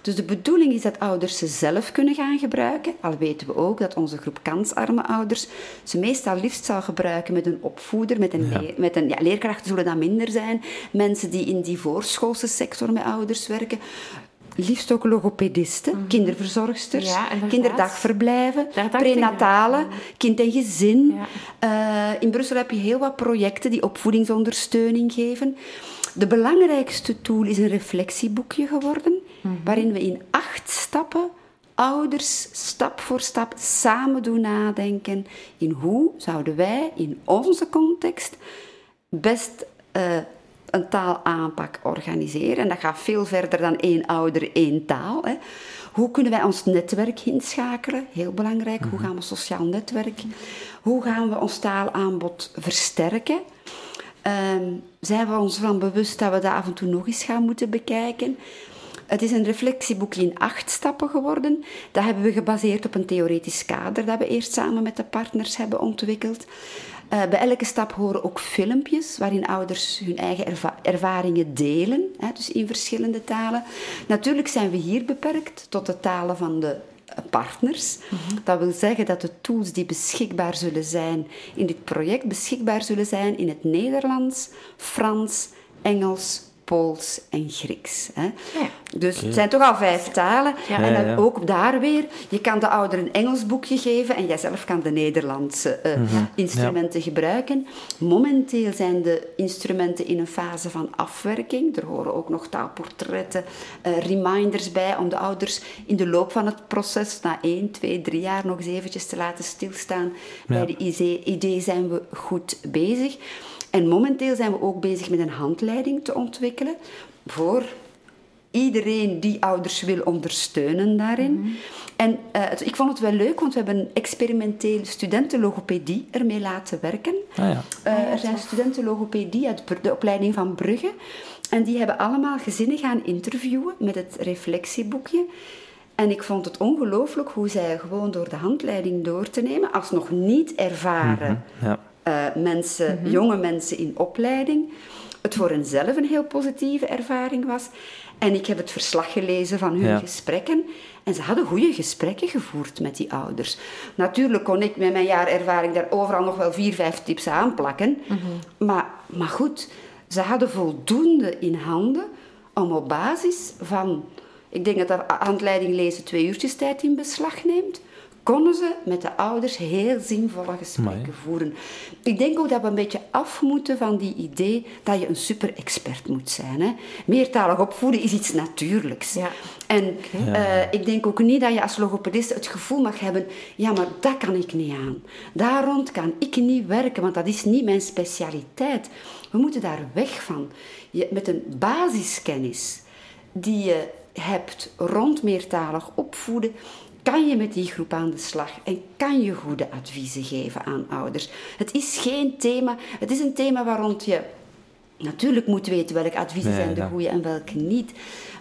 Dus de bedoeling is dat ouders ze zelf kunnen gaan gebruiken. Al weten we ook dat onze groep kansarme ouders ze meestal liefst zal gebruiken met een opvoeder, met een, met een ja, leerkrachten zullen dat minder zijn. Mensen die in die voorschoolse sector met ouders werken liefst ook logopedisten, mm kinderverzorgsters, kinderdagverblijven, prenatale, kind en gezin. Ja. Uh, in Brussel heb je heel wat projecten die opvoedingsondersteuning geven. De belangrijkste tool is een reflectieboekje geworden, mhm. waarin we in acht stappen ouders stap voor stap samen doen nadenken in hoe zouden wij in onze context best uh, een taalaanpak organiseren. En dat gaat veel verder dan één ouder, één taal. Hè. Hoe kunnen wij ons netwerk inschakelen? Heel belangrijk. Hoe mhm. gaan we sociaal netwerken? Hoe gaan we ons taalaanbod versterken? Um, zijn we ons van bewust dat we dat af en toe nog eens gaan moeten bekijken? Het is een reflectieboekje in acht stappen geworden. Dat hebben we gebaseerd op een theoretisch kader dat we eerst samen met de partners hebben ontwikkeld. Uh, bij elke stap horen ook filmpjes waarin ouders hun eigen ervaringen delen, hè, dus in verschillende talen. Natuurlijk zijn we hier beperkt tot de talen van de partners. Dat wil zeggen dat de tools die beschikbaar zullen zijn in dit project beschikbaar zullen zijn in het Nederlands, Frans, Engels, Pools en Grieks. Hè. Ja. Dus het zijn toch al vijf talen. en dan ook daar weer, je kan de ouder een Engels boekje geven en jijzelf kan de Nederlandse uh, instrumenten gebruiken. Momenteel zijn de instrumenten in een fase van afwerking. Er horen ook nog taalportretten, uh, reminders bij om de ouders in de loop van het proces, na één, twee, drie jaar, nog eens eventjes te laten stilstaan. Bij de idee zijn we goed bezig. En momenteel zijn we ook bezig met een handleiding te ontwikkelen voor iedereen die ouders wil ondersteunen daarin. Mhm. En uh, ik vond het wel leuk, want we hebben een experimenteel studentenlogopedie ermee laten werken. Ah, ja. uh, er zijn studenten logopedie uit de opleiding van Brugge. En die hebben allemaal gezinnen gaan interviewen met het reflectieboekje. En ik vond het ongelooflijk hoe zij gewoon door de handleiding door te nemen, als nog niet ervaren mhm, ja. Uh, mensen, mhm. jonge mensen in opleiding, het voor henzelf een heel positieve ervaring was. En ik heb het verslag gelezen van hun gesprekken. En ze hadden goede gesprekken gevoerd met die ouders. Natuurlijk kon ik met mijn jaar ervaring daar overal nog wel vier, vijf tips aanplakken. Mm maar, maar goed, ze hadden voldoende in handen om op basis van... Ik denk dat de handleiding lezen twee uurtjes tijd in beslag neemt konden ze met de ouders heel zinvolle gesprekken voeren. Ik denk ook dat we een beetje af moeten van die idee dat je een super-expert moet zijn. Hè. Meertalig opvoeden is iets natuurlijks. Ja. En eh, ik denk ook niet dat je als logopedist het gevoel mag hebben, ja, maar dat kan ik niet aan. Daar rond kan ik niet werken, want dat is niet mijn specialiteit. We moeten daar weg van. Je, met een basiskennis die je hebt rond meertalig opvoeden, kan je met die groep aan de slag en kan je goede adviezen geven aan ouders. Het is geen thema, het is een thema waar rond je natuurlijk moet weten welke adviezen zijn de goede en welke niet.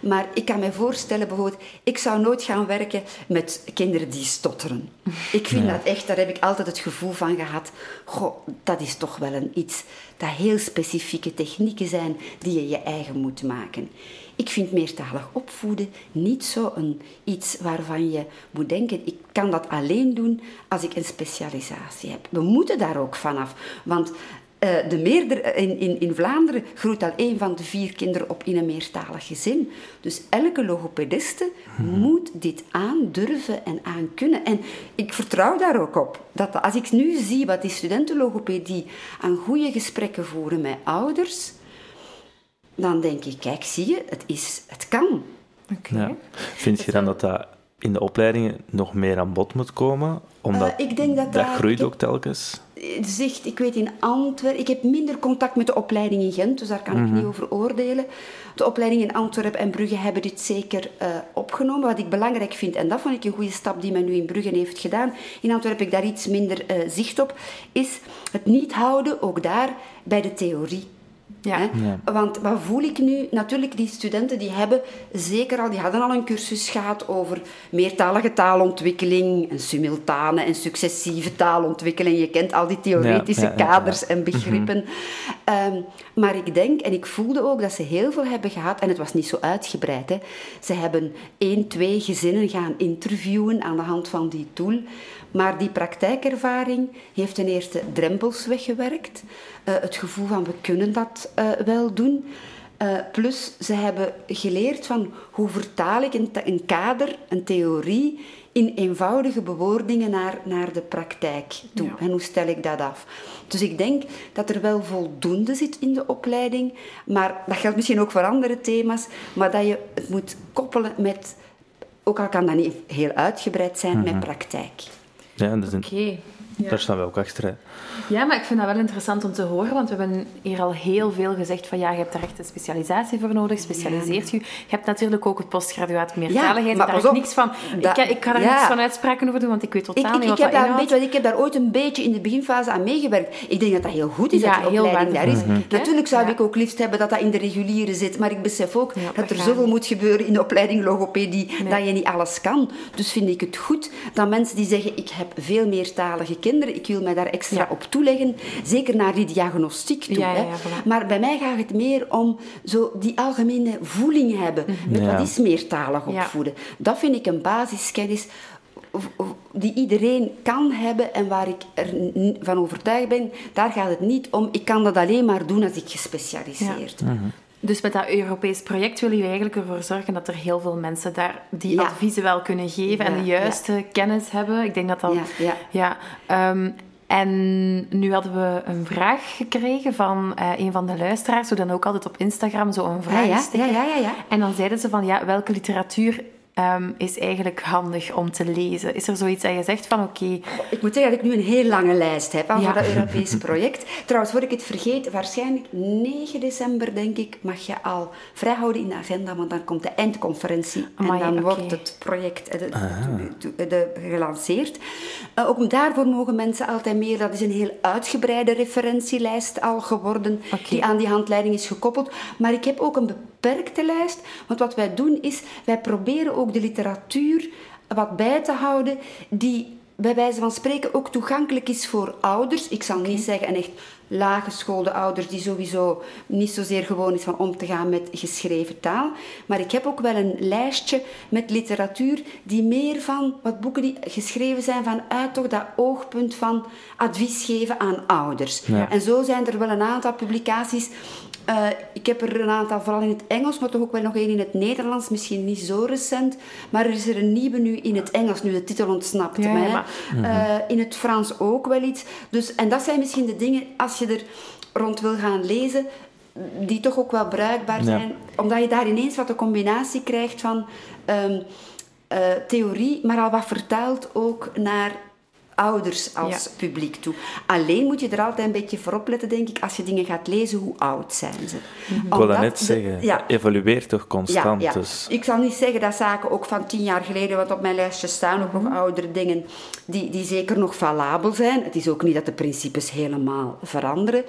Maar ik kan me voorstellen, bijvoorbeeld, ik zou nooit gaan werken met kinderen die stotteren. Ik vind dat echt, daar heb ik altijd het gevoel van gehad, goh, dat is toch wel een iets, dat heel specifieke technieken zijn die je je eigen moet maken. Ik vind meertalig opvoeden niet zo een iets waarvan je moet denken, ik kan dat alleen doen als ik een specialisatie heb. We moeten daar ook vanaf, want uh, de meerder, in, in, in Vlaanderen groeit al één van de vier kinderen op in een meertalig gezin. Dus elke logopediste mhm. moet dit aandurven en aankunnen. En ik vertrouw daar ook op. Dat als ik nu zie wat die studentenlogopedie aan goede gesprekken voeren met ouders, dan denk ik, kijk, zie je, het, is, het kan. Ja. Vind je dan dat dat in de opleidingen nog meer aan bod moet komen? Omdat uh, ik denk dat, dat groeit ook telkens. Zegt, ik weet in Antwerpen, ik heb minder contact met de opleiding in Gent, dus daar kan ik mhm. niet over oordelen. De opleiding in Antwerpen en Brugge hebben dit zeker uh, opgenomen. Wat ik belangrijk vind, en dat vond ik een goede stap die men nu in Brugge heeft gedaan, in Antwerpen heb ik daar iets minder uh, zicht op, is het niet houden, ook daar, bij de theorie. Ja. Want wat voel ik nu? Natuurlijk, die studenten die hebben zeker al, die hadden al een cursus gehad over meertalige taalontwikkeling, en simultane en successieve taalontwikkeling. Je kent al die theoretische kaders en begrippen. Mhm. Ehm, maar ik denk, en ik voelde ook dat ze heel veel hebben gehad, en het was niet zo uitgebreid. Hè. Ze hebben één, twee gezinnen gaan interviewen aan de hand van die tool. Maar die praktijkervaring heeft ten eerste drempels weggewerkt. Uh, het gevoel van we kunnen dat uh, wel doen. Uh, plus, ze hebben geleerd van hoe vertaal ik een, een, kader, een theorie, in eenvoudige bewoordingen naar, naar de praktijk toe. En hoe stel ik dat af? Dus ik denk dat er wel voldoende zit in de opleiding, maar dat geldt misschien ook voor andere thema's, maar dat je het moet koppelen met, ook al kan dat niet heel uitgebreid zijn, met mhm. praktijk. Ja, dat is een, daar staan we ook achter. Ja, maar ik vind dat wel interessant om te horen, want we hebben hier al heel veel gezegd van ja, je hebt daar echt een specialisatie voor nodig, specialiseert je. Je hebt natuurlijk ook het postgraduaat meertaligheid, ja, daar heb ik niks van. ik, ik ga er niks van uitspraken over doen, want ik weet totaal ik, ik, niet wat ik heb dat een beetje, Ik heb daar ooit een beetje in de beginfase aan meegewerkt. Ik denk dat dat heel goed is dat die opleiding daar is. Mhm. Natuurlijk zou ik ook liefst hebben dat dat in de reguliere zit, maar ik besef ook dat er zoveel moet gebeuren in de opleiding logopedie, dat je niet alles kan. Dus vind ik het goed dat mensen die zeggen, ik heb veel meertalige kinderen, ik wil mij daar extra op toeleggen, zeker naar die diagnostiek toe. hè. Maar bij mij gaat het meer om zo die algemene voeling hebben. Mhm. Met wat is meertalig opvoeden? Dat vind ik een basiskennis die iedereen kan hebben en waar ik ervan overtuigd ben, daar gaat het niet om. Ik kan dat alleen maar doen als ik gespecialiseerd ben. Mhm. Dus met dat Europees project willen jullie eigenlijk ervoor zorgen dat er heel veel mensen daar die adviezen wel kunnen geven en de juiste kennis hebben. Ik denk dat dat... Ja, ja. En nu hadden we een vraag gekregen van uh, een van de luisteraars, zo dan ook altijd op Instagram zo een vraag ja, ja, ja, ja, En dan zeiden ze van, ja, welke literatuur Ehm, is eigenlijk handig om te lezen? Is er zoiets dat je zegt van oké... Ik moet zeggen dat ik nu een heel lange lijst heb ja. voor dat Europese project. Trouwens, voor ik het vergeet, waarschijnlijk 9 december, denk ik, mag je al vrijhouden in de agenda, want dan komt de eindconferentie en dan wordt het project eh, de, de, gelanceerd. Uh, ook daarvoor mogen mensen altijd meer. Dat is een heel uitgebreide referentielijst al geworden, die aan die handleiding is gekoppeld. Maar ik heb ook een beperkte lijst, want wat wij doen is, wij proberen ook de literatuur wat bij te houden die bij wijze van spreken ook toegankelijk is voor ouders. Ik zal niet zeggen een echt laaggeschoolde ouders die sowieso niet zozeer gewoon is van om te gaan met geschreven taal. Maar ik heb ook wel een lijstje met literatuur die meer van wat boeken die geschreven zijn vanuit toch dat oogpunt van advies geven aan ouders. En zo zijn er wel een aantal publicaties uh, ik heb er een aantal, vooral in het Engels, maar toch ook wel nog één in het Nederlands, misschien niet zo recent. Maar er is er een nieuwe nu in het Engels, nu de titel ontsnapt ja, mij. Maar... Uh, in het Frans ook wel iets. Dus, en dat zijn misschien de dingen, als je er rond wil gaan lezen, die toch ook wel bruikbaar zijn. Omdat je daar ineens wat een combinatie krijgt van um, uh, theorie, maar al wat vertaald ook naar ouders als publiek toe. Alleen moet je er altijd een beetje voor opletten, denk ik, als je dingen gaat lezen, hoe oud zijn ze. Mm Ik wil dat net zeggen, ja, evolueert toch constant. Ja, Dus. Ik zal niet zeggen dat zaken ook van tien jaar geleden, want op mijn lijstje staan ook nog mhm. oudere dingen, die, die zeker nog valabel zijn. Het is ook niet dat de principes helemaal veranderen,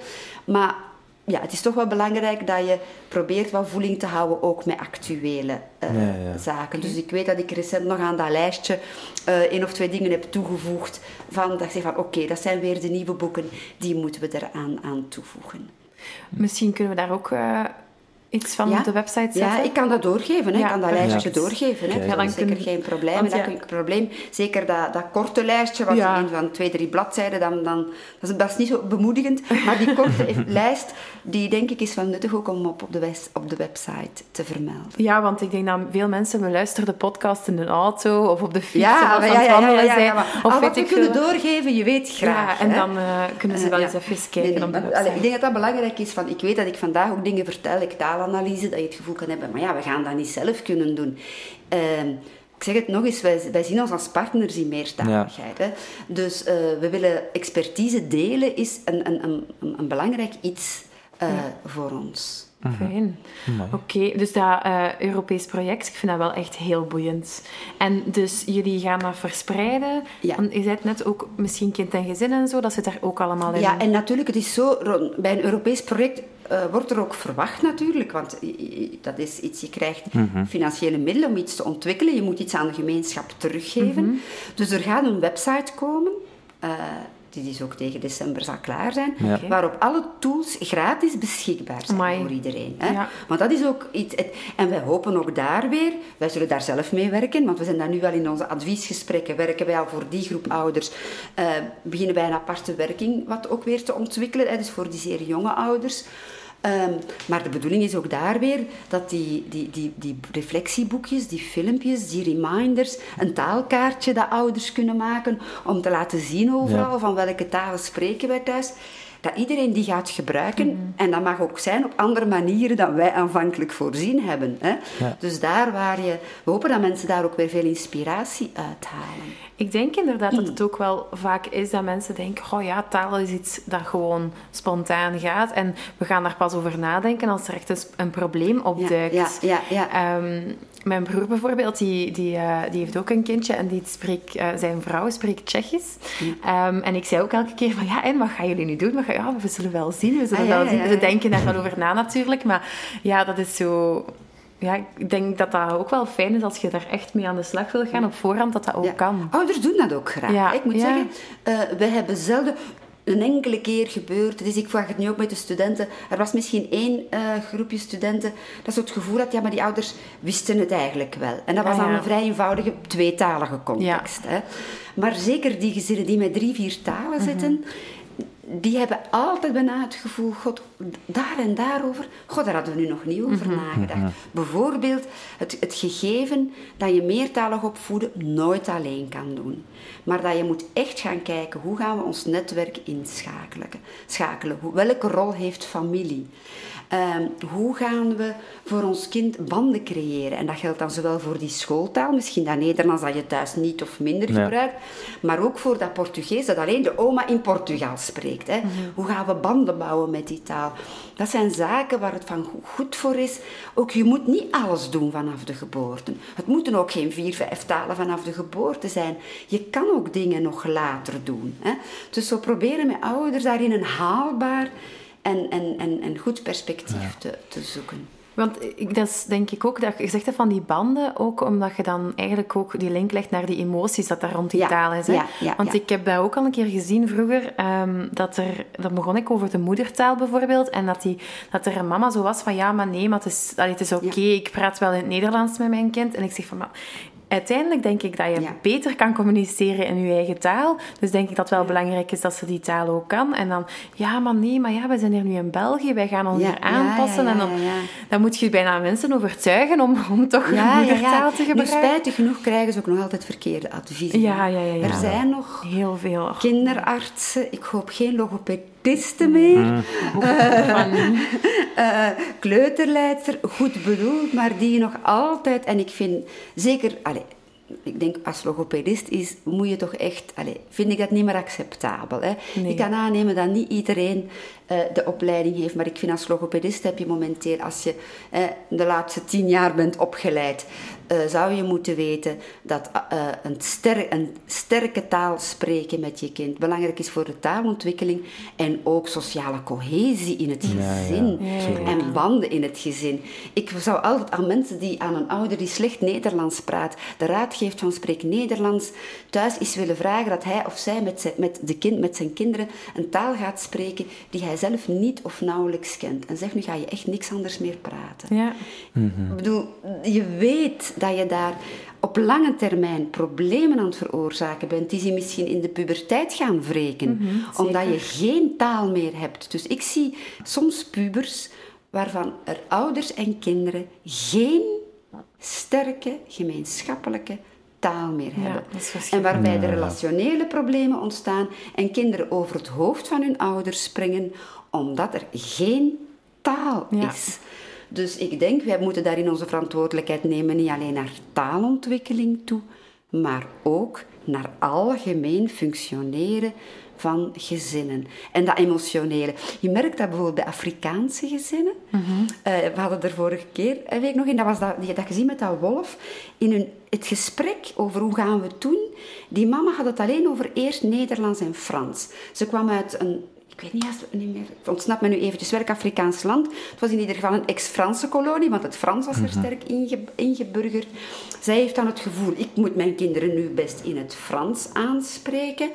maar ja, het is toch wel belangrijk dat je probeert wat voeling te houden, ook met actuele uh, zaken. Dus ik weet dat ik recent nog aan dat lijstje uh, één of twee dingen heb toegevoegd. Van, dat ik zeg van oké, dat zijn weer de nieuwe boeken, die moeten we eraan aan toevoegen. Misschien kunnen we daar ook uh, iets van op de website zetten? Ja, ik kan dat doorgeven. Hè. Ik kan dat lijstje doorgeven. Hè. Ja, dan zeker geen probleem. Want, dat ik probleem. Zeker dat, dat korte lijstje, wat in van twee, drie bladzijden, dan, dan, dat, is, dat is niet zo bemoedigend. Maar die korte lijst, die denk ik is wel nuttig ook om op, op, de, op de website te vermelden. Ja, want ik denk dat veel mensen we luisteren de podcast in de auto of op de fiets ja, of aan het wandelen zijn. Of wat we kunnen doorgeven, je weet graag. en dan uh, kunnen ze wel eens even kijken op de website. ik denk dat dat belangrijk is. Van, ik weet dat ik vandaag ook dingen vertel, ik taal analyse, dat je het gevoel kan hebben, maar ja, we gaan dat niet zelf kunnen doen. Uh, ik zeg het nog eens, wij, wij zien ons als partners in meertaligheid. Ja. Hè? Dus uh, we willen expertise delen, is een, een, een, een belangrijk iets uh, ja. voor ons. Fijn. Oké, dus dat uh, Europees project, ik vind dat wel echt heel boeiend. En dus jullie gaan dat verspreiden. Ja. je zei net ook misschien kind en gezin en zo, dat zit daar ook allemaal in. Ja, en natuurlijk, het is zo, bij een Europees project uh, wordt er ook verwacht natuurlijk, want dat is iets, je krijgt mhm. financiële middelen om iets te ontwikkelen, je moet iets aan de gemeenschap teruggeven. Mhm. Dus er gaat een website komen, uh, die dus ook tegen december zal klaar zijn, waarop alle tools gratis beschikbaar zijn voor iedereen. Hè? Want dat is ook iets, en wij hopen ook daar weer, wij zullen daar zelf mee werken, want we zijn daar nu wel in onze adviesgesprekken, werken wij al voor die groep ouders, uh, beginnen wij een aparte werking wat ook weer te ontwikkelen, hè, dus voor die zeer jonge ouders. Ehm, maar de bedoeling is ook daar weer dat die, die, die, die reflectieboekjes, die filmpjes, die reminders, een taalkaartje dat ouders kunnen maken om te laten zien overal van welke talen spreken wij thuis dat iedereen die gaat gebruiken. Mhm. En dat mag ook zijn op andere manieren dan wij aanvankelijk voorzien hebben. Hè? Dus daar waar je... We hopen dat mensen daar ook weer veel inspiratie uithalen. Ik denk inderdaad dat het ook wel vaak is dat mensen denken: oh ja, taal is iets dat gewoon spontaan gaat. En we gaan daar pas over nadenken als er echt een, probleem opduikt. Ja, ja, ja, ehm, mijn broer bijvoorbeeld, die, die, uh, die heeft ook een kindje en die spreekt, uh, zijn vrouw spreekt Tsjechisch. Um, en ik zei ook elke keer van, ja, en wat gaan jullie nu doen? Ja, we zullen wel zien, we zullen ah, wel zien. Ze denken daar wel over na natuurlijk, maar ja, dat is zo ja, ik denk dat dat ook wel fijn is als je daar echt mee aan de slag wil gaan op voorhand, dat dat ook kan. Ouders doen dat ook graag. Ik moet zeggen, uh, we hebben zelden een enkele keer gebeurd. Dus ik vraag het nu ook met de studenten. Er was misschien één uh, groepje studenten dat zo het gevoel had, ja, maar die ouders wisten het eigenlijk wel. En dat was ah, dan een vrij eenvoudige tweetalige context. Hè. Maar zeker die gezinnen die met drie, vier talen mhm. zitten, die hebben altijd bijna het gevoel, god, daar en daarover, god, daar hadden we nu nog niet over mhm. nagedacht. Mhm. Bijvoorbeeld het, het gegeven dat je meertalig opvoeden nooit alleen kan doen. Maar dat je moet echt gaan kijken, hoe gaan we ons netwerk inschakelen? Schakelen. Welke rol heeft familie? Ehm, hoe gaan we voor ons kind banden creëren? En dat geldt dan zowel voor die schooltaal, misschien dat Nederlands dat je thuis niet of minder gebruikt, maar ook voor dat Portugees dat alleen de oma in Portugal spreekt. Hè? Mhm. Hoe gaan we banden bouwen met die taal? Dat zijn zaken waar het van goed voor is. Ook je moet niet alles doen vanaf de geboorte. Het moeten ook geen vier, vijf talen vanaf de geboorte zijn. Je kan ook dingen nog later doen. Hè? Dus zo proberen met ouders daarin een haalbaar en, en, en, en goed perspectief te, te zoeken. Want ik, dat is denk ik ook, dat je zegt van die banden, ook omdat je dan eigenlijk ook die link legt naar die emoties dat daar rond die taal is. Hè? Ja, ja, Want ik heb dat ook al een keer gezien vroeger, um, dat er, dan begon ik over de moedertaal bijvoorbeeld, en dat, die, dat er een mama zo was van, ja, maar nee, maar het is, het is oké, ik praat wel in het Nederlands met mijn kind. En ik zeg van, maar uiteindelijk denk ik dat je beter kan communiceren in je eigen taal. Dus denk ik dat het wel belangrijk is dat ze die taal ook kan. En dan, ja, maar nee, maar ja, we zijn hier nu in België, wij gaan ons hier aanpassen. en dan, dan moet je bijna mensen overtuigen om, om toch een moedertaal te gebruiken. Nu, spijtig genoeg krijgen ze ook nog altijd verkeerde adviezen. Ja, ja, ja, Er zijn nog heel veel kinderartsen, ik hoop geen logopedisten meer. Mm. Uh, kleuterleidster, goed bedoeld, maar die nog altijd, en ik vind zeker, allez, ik denk als logopedist is, moet je toch echt, allez, vind ik dat niet meer acceptabel. Hè? Ik kan aannemen dat niet iedereen uh, de opleiding heeft, maar ik vind als logopedist heb je momenteel, als je uh, de laatste tien jaar bent opgeleid, uh, zou je moeten weten dat een, ster een, sterke taal spreken met je kind belangrijk is voor de taalontwikkeling en ook sociale cohesie in het gezin ja, en banden in het gezin. Ik zou altijd aan mensen die aan een ouder die slecht Nederlands praat, de raad geeft van spreek Nederlands, thuis is willen vragen dat hij of zij met zijn, met de kind, met zijn kinderen een taal gaat spreken die hij zelf niet of nauwelijks kent. En zeg, nu ga je echt niks anders meer praten. Ja. Ik bedoel, je weet dat je daar op lange termijn problemen aan het veroorzaken bent, die ze misschien in de puberteit gaan wreken, mhm, omdat je geen taal meer hebt. Dus ik zie soms pubers waarvan er ouders en kinderen geen sterke gemeenschappelijke taal meer hebben. en waarbij de relationele problemen ontstaan en kinderen over het hoofd van hun ouders springen omdat er geen taal is. Dus ik denk, wij moeten daarin onze verantwoordelijkheid nemen, niet alleen naar taalontwikkeling toe, maar ook naar algemeen functioneren van gezinnen. En dat emotionele. Je merkt dat bijvoorbeeld bij Afrikaanse gezinnen. Mhm. Eh, we hadden er vorige keer een week nog in, dat was dat, dat gezien met dat wolf. In hun, het gesprek over hoe gaan we het doen, die mama had het alleen over eerst Nederlands en Frans. Ze kwam uit een ik weet niet, niet meer, ontsnapt me nu eventjes welk Afrikaans land. Het was in ieder geval een ex-Franse kolonie, want het Frans was er mhm. sterk inge, ingeburgerd. Zij heeft dan het gevoel, ik moet mijn kinderen nu best in het Frans aanspreken,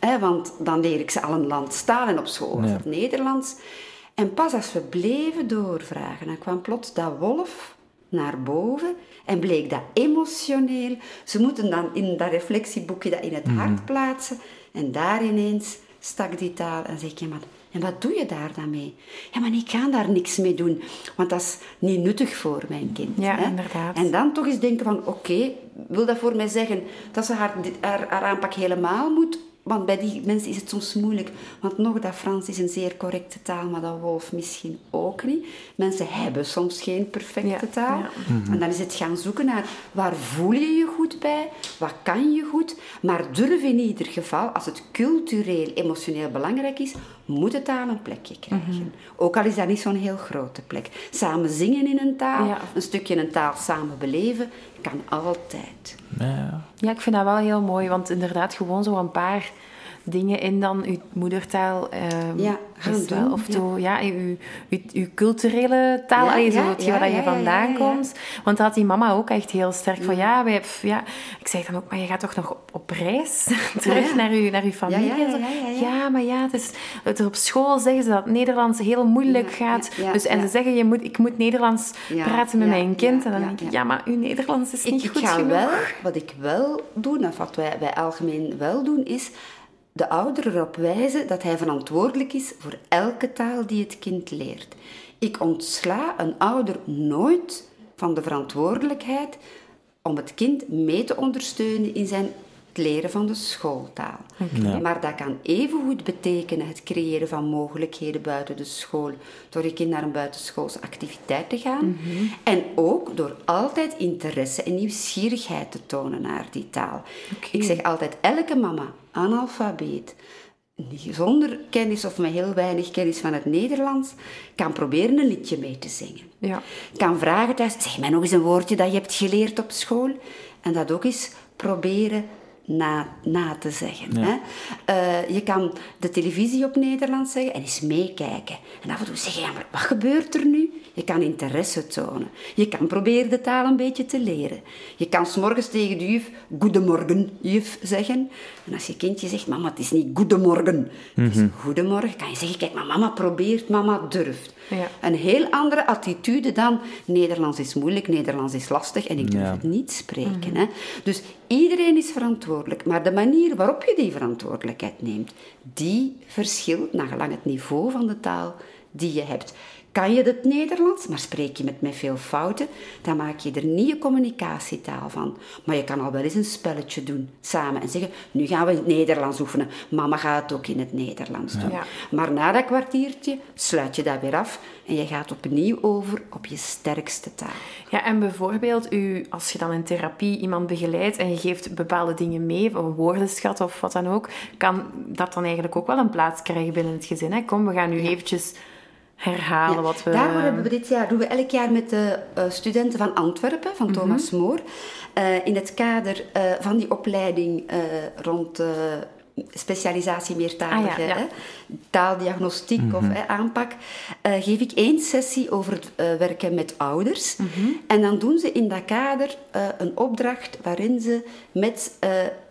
hè, want dan leer ik ze al een land staan en op school was het Nederlands. En pas als we bleven doorvragen, dan kwam plots dat wolf naar boven en bleek dat emotioneel. Ze moeten dan in dat reflectieboekje dat in het hart mhm. plaatsen en daar ineens stak die taal en zeg ik, ja, maar, en wat doe je daar dan mee? Ja, maar ik ga daar niks mee doen, want dat is niet nuttig voor mijn kind. Ja, hè? inderdaad. En dan toch eens denken van, oké, wil dat voor mij zeggen dat ze haar, haar, haar aanpak helemaal moet want bij die mensen is het soms moeilijk. Want nog dat Frans is een zeer correcte taal, maar dat Wolf misschien ook niet. Mensen hebben soms geen perfecte taal. En dan is het gaan zoeken naar waar voel je je goed bij, wat kan je goed. Maar durf in ieder geval, als het cultureel, emotioneel belangrijk is, moet de taal een plekje krijgen. Mhm. Ook al is dat niet zo'n heel grote plek. Samen zingen in een taal, een stukje in een taal samen beleven, kan altijd. Ja. ja, ik vind dat wel heel mooi, want inderdaad gewoon zo een paar dingen in dan uw moedertaal. Um, ja, gaan doen. Of ja. ja, uw, uw, uw, culturele taal, ja, zo, ja, waar je vandaan komt. Want dat had die mama ook echt heel sterk van, ja, wij, ja, ik zeg dan ook, maar je gaat toch nog op, op reis terug naar, uw, naar uw familie? Ja, maar ja, het is, het, op school zeggen ze dat Nederlands heel moeilijk gaat. dus, en ze zeggen, je moet, ik moet Nederlands praten met mijn kind. En dan denk ik, ja, maar uw Nederlands is niet ik, goed ik ga genoeg. Wel, wat ik wel doe, of wat wij, wij algemeen wel doen, is de ouder erop wijzen dat hij verantwoordelijk is voor elke taal die het kind leert. Ik ontsla een ouder nooit van de verantwoordelijkheid om het kind mee te ondersteunen in zijn het leren van de schooltaal. Maar dat kan evengoed betekenen het creëren van mogelijkheden buiten de school, door je kind naar een buitenschoolse activiteit te gaan. Mhm. En ook door altijd interesse en nieuwsgierigheid te tonen naar die taal. Ik zeg altijd, elke mama, analfabeet, zonder kennis of met heel weinig kennis van het Nederlands, kan proberen een liedje mee te zingen. Ja. Kan vragen thuis, zeg mij nog eens een woordje dat je hebt geleerd op school. En dat ook eens proberen na, na te zeggen. Hè? Uh, je kan de televisie op Nederlands zeggen en eens meekijken. En af en toe zeggen, ja, maar wat gebeurt er nu? Je kan interesse tonen. Je kan proberen de taal een beetje te leren. Je kan s'morgens tegen de juf, goedemorgen, juf, zeggen. En als je kindje zegt, mama, het is niet goedemorgen, het is mhm. goedemorgen, kan je zeggen, kijk, maar mama probeert, mama durft. Ja. Een heel andere attitude dan, Nederlands is moeilijk, Nederlands is lastig en ik durf het niet spreken. Mhm. hè? Dus iedereen is verantwoordelijk, maar de manier waarop je die verantwoordelijkheid neemt, die verschilt naar gelang het niveau van de taal die je hebt. Kan je het Nederlands, maar spreek je met, met veel fouten, dan maak je er niet een communicatietaal van. Maar je kan al wel eens een spelletje doen samen en zeggen: Nu gaan we het Nederlands oefenen. Mama gaat het ook in het Nederlands doen. Maar na dat kwartiertje sluit je dat weer af en je gaat opnieuw over op je sterkste taal. Ja, en bijvoorbeeld, u, als je dan in therapie iemand begeleidt en je geeft bepaalde dingen mee, een woordenschat of wat dan ook, kan dat dan eigenlijk ook wel een plaats krijgen binnen het gezin. Hè? Kom, we gaan nu eventjes herhalen wat we... Daarvoor hebben we dit jaar, doen we elk jaar met de uh, studenten van Antwerpen, van mhm. Thomas Moor, uh, in het kader uh, van die opleiding rond specialisatie meertalige ah, taaldiagnostiek of mhm. aanpak, uh, geef ik één sessie over het uh, werken met ouders. Mhm. En dan doen ze in dat kader uh, een opdracht waarin ze met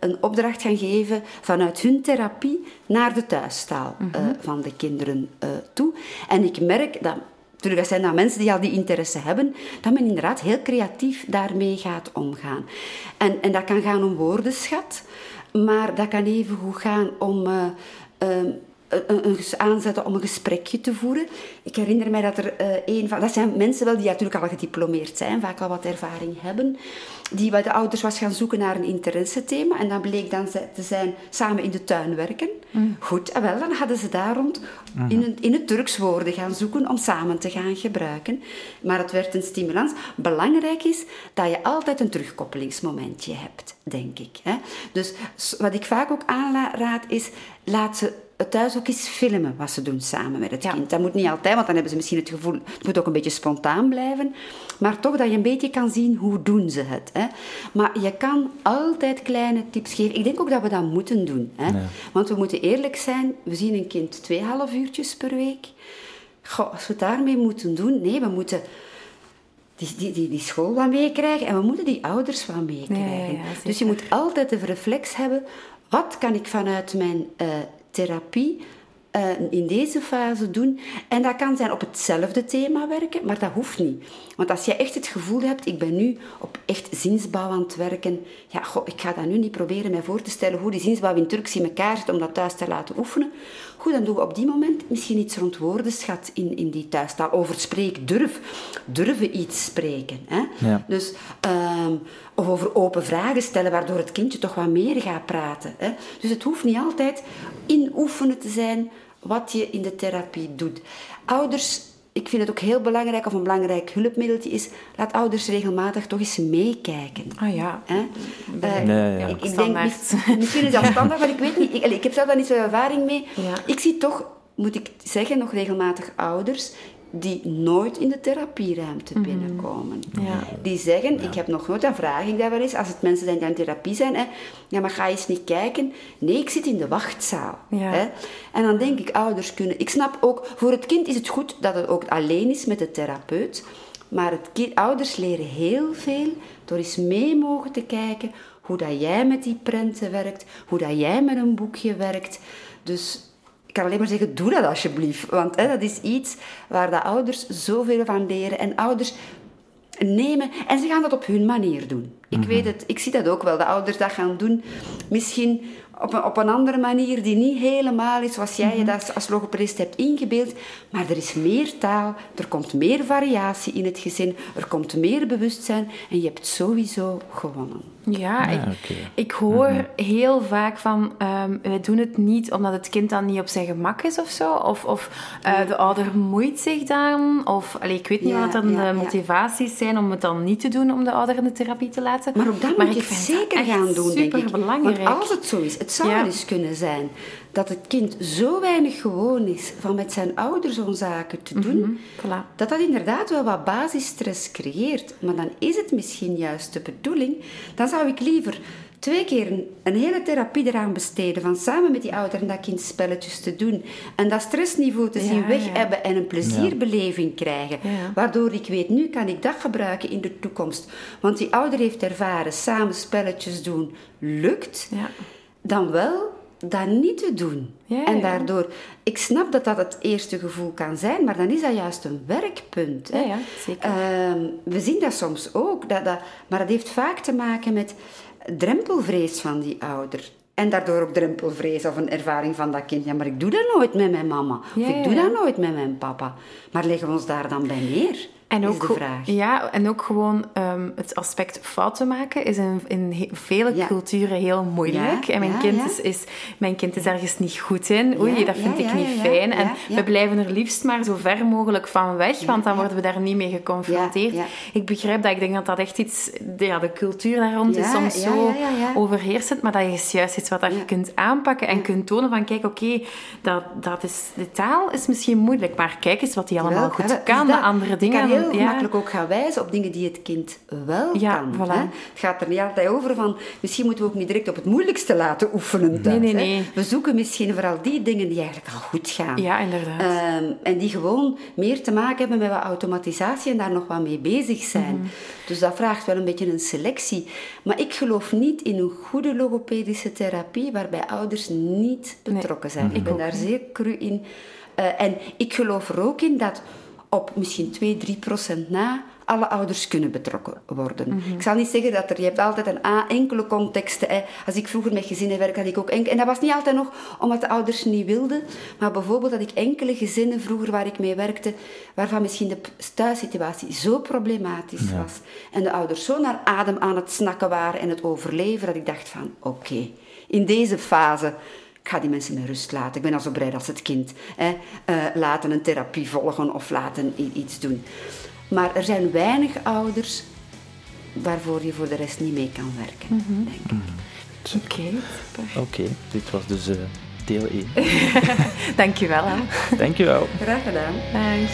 een opdracht gaan geven vanuit hun therapie naar de thuistaal mhm. van de kinderen toe. En ik merk dat Natuurlijk, dat zijn dan mensen die al die interesse hebben, dat men inderdaad heel creatief daarmee gaat omgaan. En, en dat kan gaan om woordenschat, maar dat kan even goed gaan om uh, een, aanzetten om een gesprekje te voeren. Ik herinner mij dat er uh, een van... Dat zijn mensen wel die natuurlijk al gediplomeerd zijn, vaak al wat ervaring hebben die bij de ouders was gaan zoeken naar een interessethema. En dan bleek dan te zijn samen in de tuin werken. Mm. Goed, en wel, dan hadden ze daar rond in, het, in het Turks woorden gaan zoeken om samen te gaan gebruiken. Maar het werd een stimulans. Belangrijk is dat je altijd een terugkoppelingsmomentje hebt, denk ik. Hè? Dus wat ik vaak ook aanraad is, laat ze thuis ook eens filmen wat ze doen samen met het kind. Dat moet niet altijd, want dan hebben ze misschien het gevoel... Het moet ook een beetje spontaan blijven. Maar toch dat je een beetje kan zien hoe doen ze het. Hè. Maar je kan altijd kleine tips geven. Ik denk ook dat we dat moeten doen. Hè. Want we moeten eerlijk zijn. We zien een kind twee half uurtjes per week. Goh, als we het daarmee moeten doen... Nee, we moeten... Die, die, die, die, school wat meekrijgen en we moeten die ouders wat meekrijgen. dus je moet altijd de reflex hebben, wat kan ik vanuit mijn uh, therapie uh, in deze fase doen. En dat kan zijn op hetzelfde thema werken, maar dat hoeft niet. Want als je echt het gevoel hebt, ik ben nu op echt zinsbouw aan het werken, ja, goh, ik ga dat nu niet proberen mij voor te stellen hoe die zinsbouw in Turks in elkaar zit om dat thuis te laten oefenen. Goed, dan doen we op die moment misschien iets rond woordenschat in, in die thuistaal. Over spreek, durf. Durven iets spreken. Hè? Ja. Dus, um, of over open vragen stellen, waardoor het kindje toch wat meer gaat praten. Hè? Dus het hoeft niet altijd in oefenen te zijn wat je in de therapie doet. Ouders, ik vind het ook heel belangrijk, of een belangrijk hulpmiddeltje is, laat ouders regelmatig toch eens meekijken. Ah ja. Hè? Uh, nee, ja. Ik, ik denk, misschien is dat standaard, maar ik weet niet. Ik, ik heb zelf daar niet zoveel ervaring mee. Ja. Ik zie toch, moet ik zeggen, nog regelmatig ouders die nooit in de therapieruimte mhm. binnenkomen. Ja. Die zeggen, ik heb nog nooit, dan vraag ik dat wel eens, als het mensen zijn die in therapie zijn, hè, ja, maar ga eens niet kijken. Nee, ik zit in de wachtzaal. Hè. En dan denk ik, ouders kunnen... Ik snap ook, voor het kind is het goed dat het ook alleen is met de therapeut, maar het kind, ouders leren heel veel door eens mee mogen te kijken hoe dat jij met die prenten werkt, hoe dat jij met een boekje werkt. Dus ik kan alleen maar zeggen, doe dat alsjeblieft. Want hè, dat is iets waar de ouders zoveel van leren. En ouders nemen... En ze gaan dat op hun manier doen. Ik mhm. weet het, ik zie dat ook wel. De ouders dat gaan doen. Misschien op een, op een andere manier die niet helemaal is zoals jij je mhm. dat als logopedist hebt ingebeeld. Maar er is meer taal, er komt meer variatie in het gezin, er komt meer bewustzijn en je hebt sowieso gewonnen. Ja, ik, ik, hoor mhm. heel vaak van, um, wij doen het niet omdat het kind dan niet op zijn gemak is of zo. Of, of uh, de ouder moeit zich dan. Of, allee, ik weet niet wat dan de motivaties zijn om het dan niet te doen om de ouder in de therapie te laten. Maar ook dat maar moet je het zeker gaan doen, denk ik. Want als het zo is, het zou wel eens kunnen zijn dat het kind zo weinig gewoon is van met zijn ouders zo'n zaken te doen, mm dat dat inderdaad wel wat basisstress creëert. Maar dan is het misschien juist de bedoeling. Dan zou ik liever twee keer een, hele therapie eraan besteden van samen met die ouder en dat kind spelletjes te doen en dat stressniveau te zien weg hebben en een plezierbeleving krijgen. Waardoor ik weet, nu kan ik dat gebruiken in de toekomst. Want die ouder heeft ervaren, samen spelletjes doen lukt. Dan wel dat niet te doen. en daardoor, ik snap dat dat het eerste gevoel kan zijn, maar dan is dat juist een werkpunt. Hè. Ja, zeker. Ehm, we zien dat soms ook, dat, dat, maar dat heeft vaak te maken met drempelvrees van die ouder. En daardoor ook drempelvrees of een ervaring van dat kind. Ja, maar ik doe dat nooit met mijn mama. Of ik doe dat nooit met mijn papa. Maar leggen we ons daar dan bij neer? En ook, de vraag. Ja, en ook gewoon um, het aspect fouten maken is in, in vele culturen heel moeilijk. en mijn, kind Is, is, mijn kind is ergens niet goed in. Oei, dat vind ik niet fijn. En we blijven er liefst maar zo ver mogelijk van weg, want dan worden we daar niet mee geconfronteerd. Ik begrijp dat. Ik denk dat dat echt iets... Ja, de cultuur daar rond is soms zo overheersend, maar dat is juist iets wat je kunt aanpakken en kunt tonen van, kijk, oké, dat, dat is, de taal is misschien moeilijk, maar kijk eens wat hij allemaal goed kan, de andere dingen heel gemakkelijk ook gaan wijzen op dingen die het kind wel kan. Voilà. Hè? Het gaat er niet altijd over van, misschien moeten we ook niet direct op het moeilijkste laten oefenen. Thuis, nee, nee, nee. We zoeken misschien vooral die dingen die eigenlijk al goed gaan. Ja, inderdaad. Um, en die gewoon meer te maken hebben met wat automatisatie en daar nog wat mee bezig zijn. Mhm. Dus dat vraagt wel een beetje een selectie. Maar ik geloof niet in een goede logopedische therapie waarbij ouders niet betrokken zijn. Ik ben daar zeer cru in. Uh, en ik geloof er ook in dat op misschien 2, 3 procent na alle ouders kunnen betrokken worden. Mhm. Ik zal niet zeggen dat er, je hebt altijd een A, enkele contexten. Hè. Als ik vroeger met gezinnen werkte, had ik ook enkele, en dat was niet altijd nog omdat de ouders niet wilden, maar bijvoorbeeld dat ik enkele gezinnen vroeger waar ik mee werkte, waarvan misschien de thuissituatie zo problematisch was en de ouders zo naar adem aan het snakken waren en het overleven, dat ik dacht van, oké, in deze fase ik ga die mensen met rust laten. Ik ben al zo blij als het kind. Hè. Uh, laten een therapie volgen of laten iets doen. Maar er zijn weinig ouders waarvoor je voor de rest niet mee kan werken, mm denk ik. Mhm. Oké, Oké, dit was dus uh, deel 1. Dankjewel. Hè. Dankjewel. Graag gedaan. Thanks.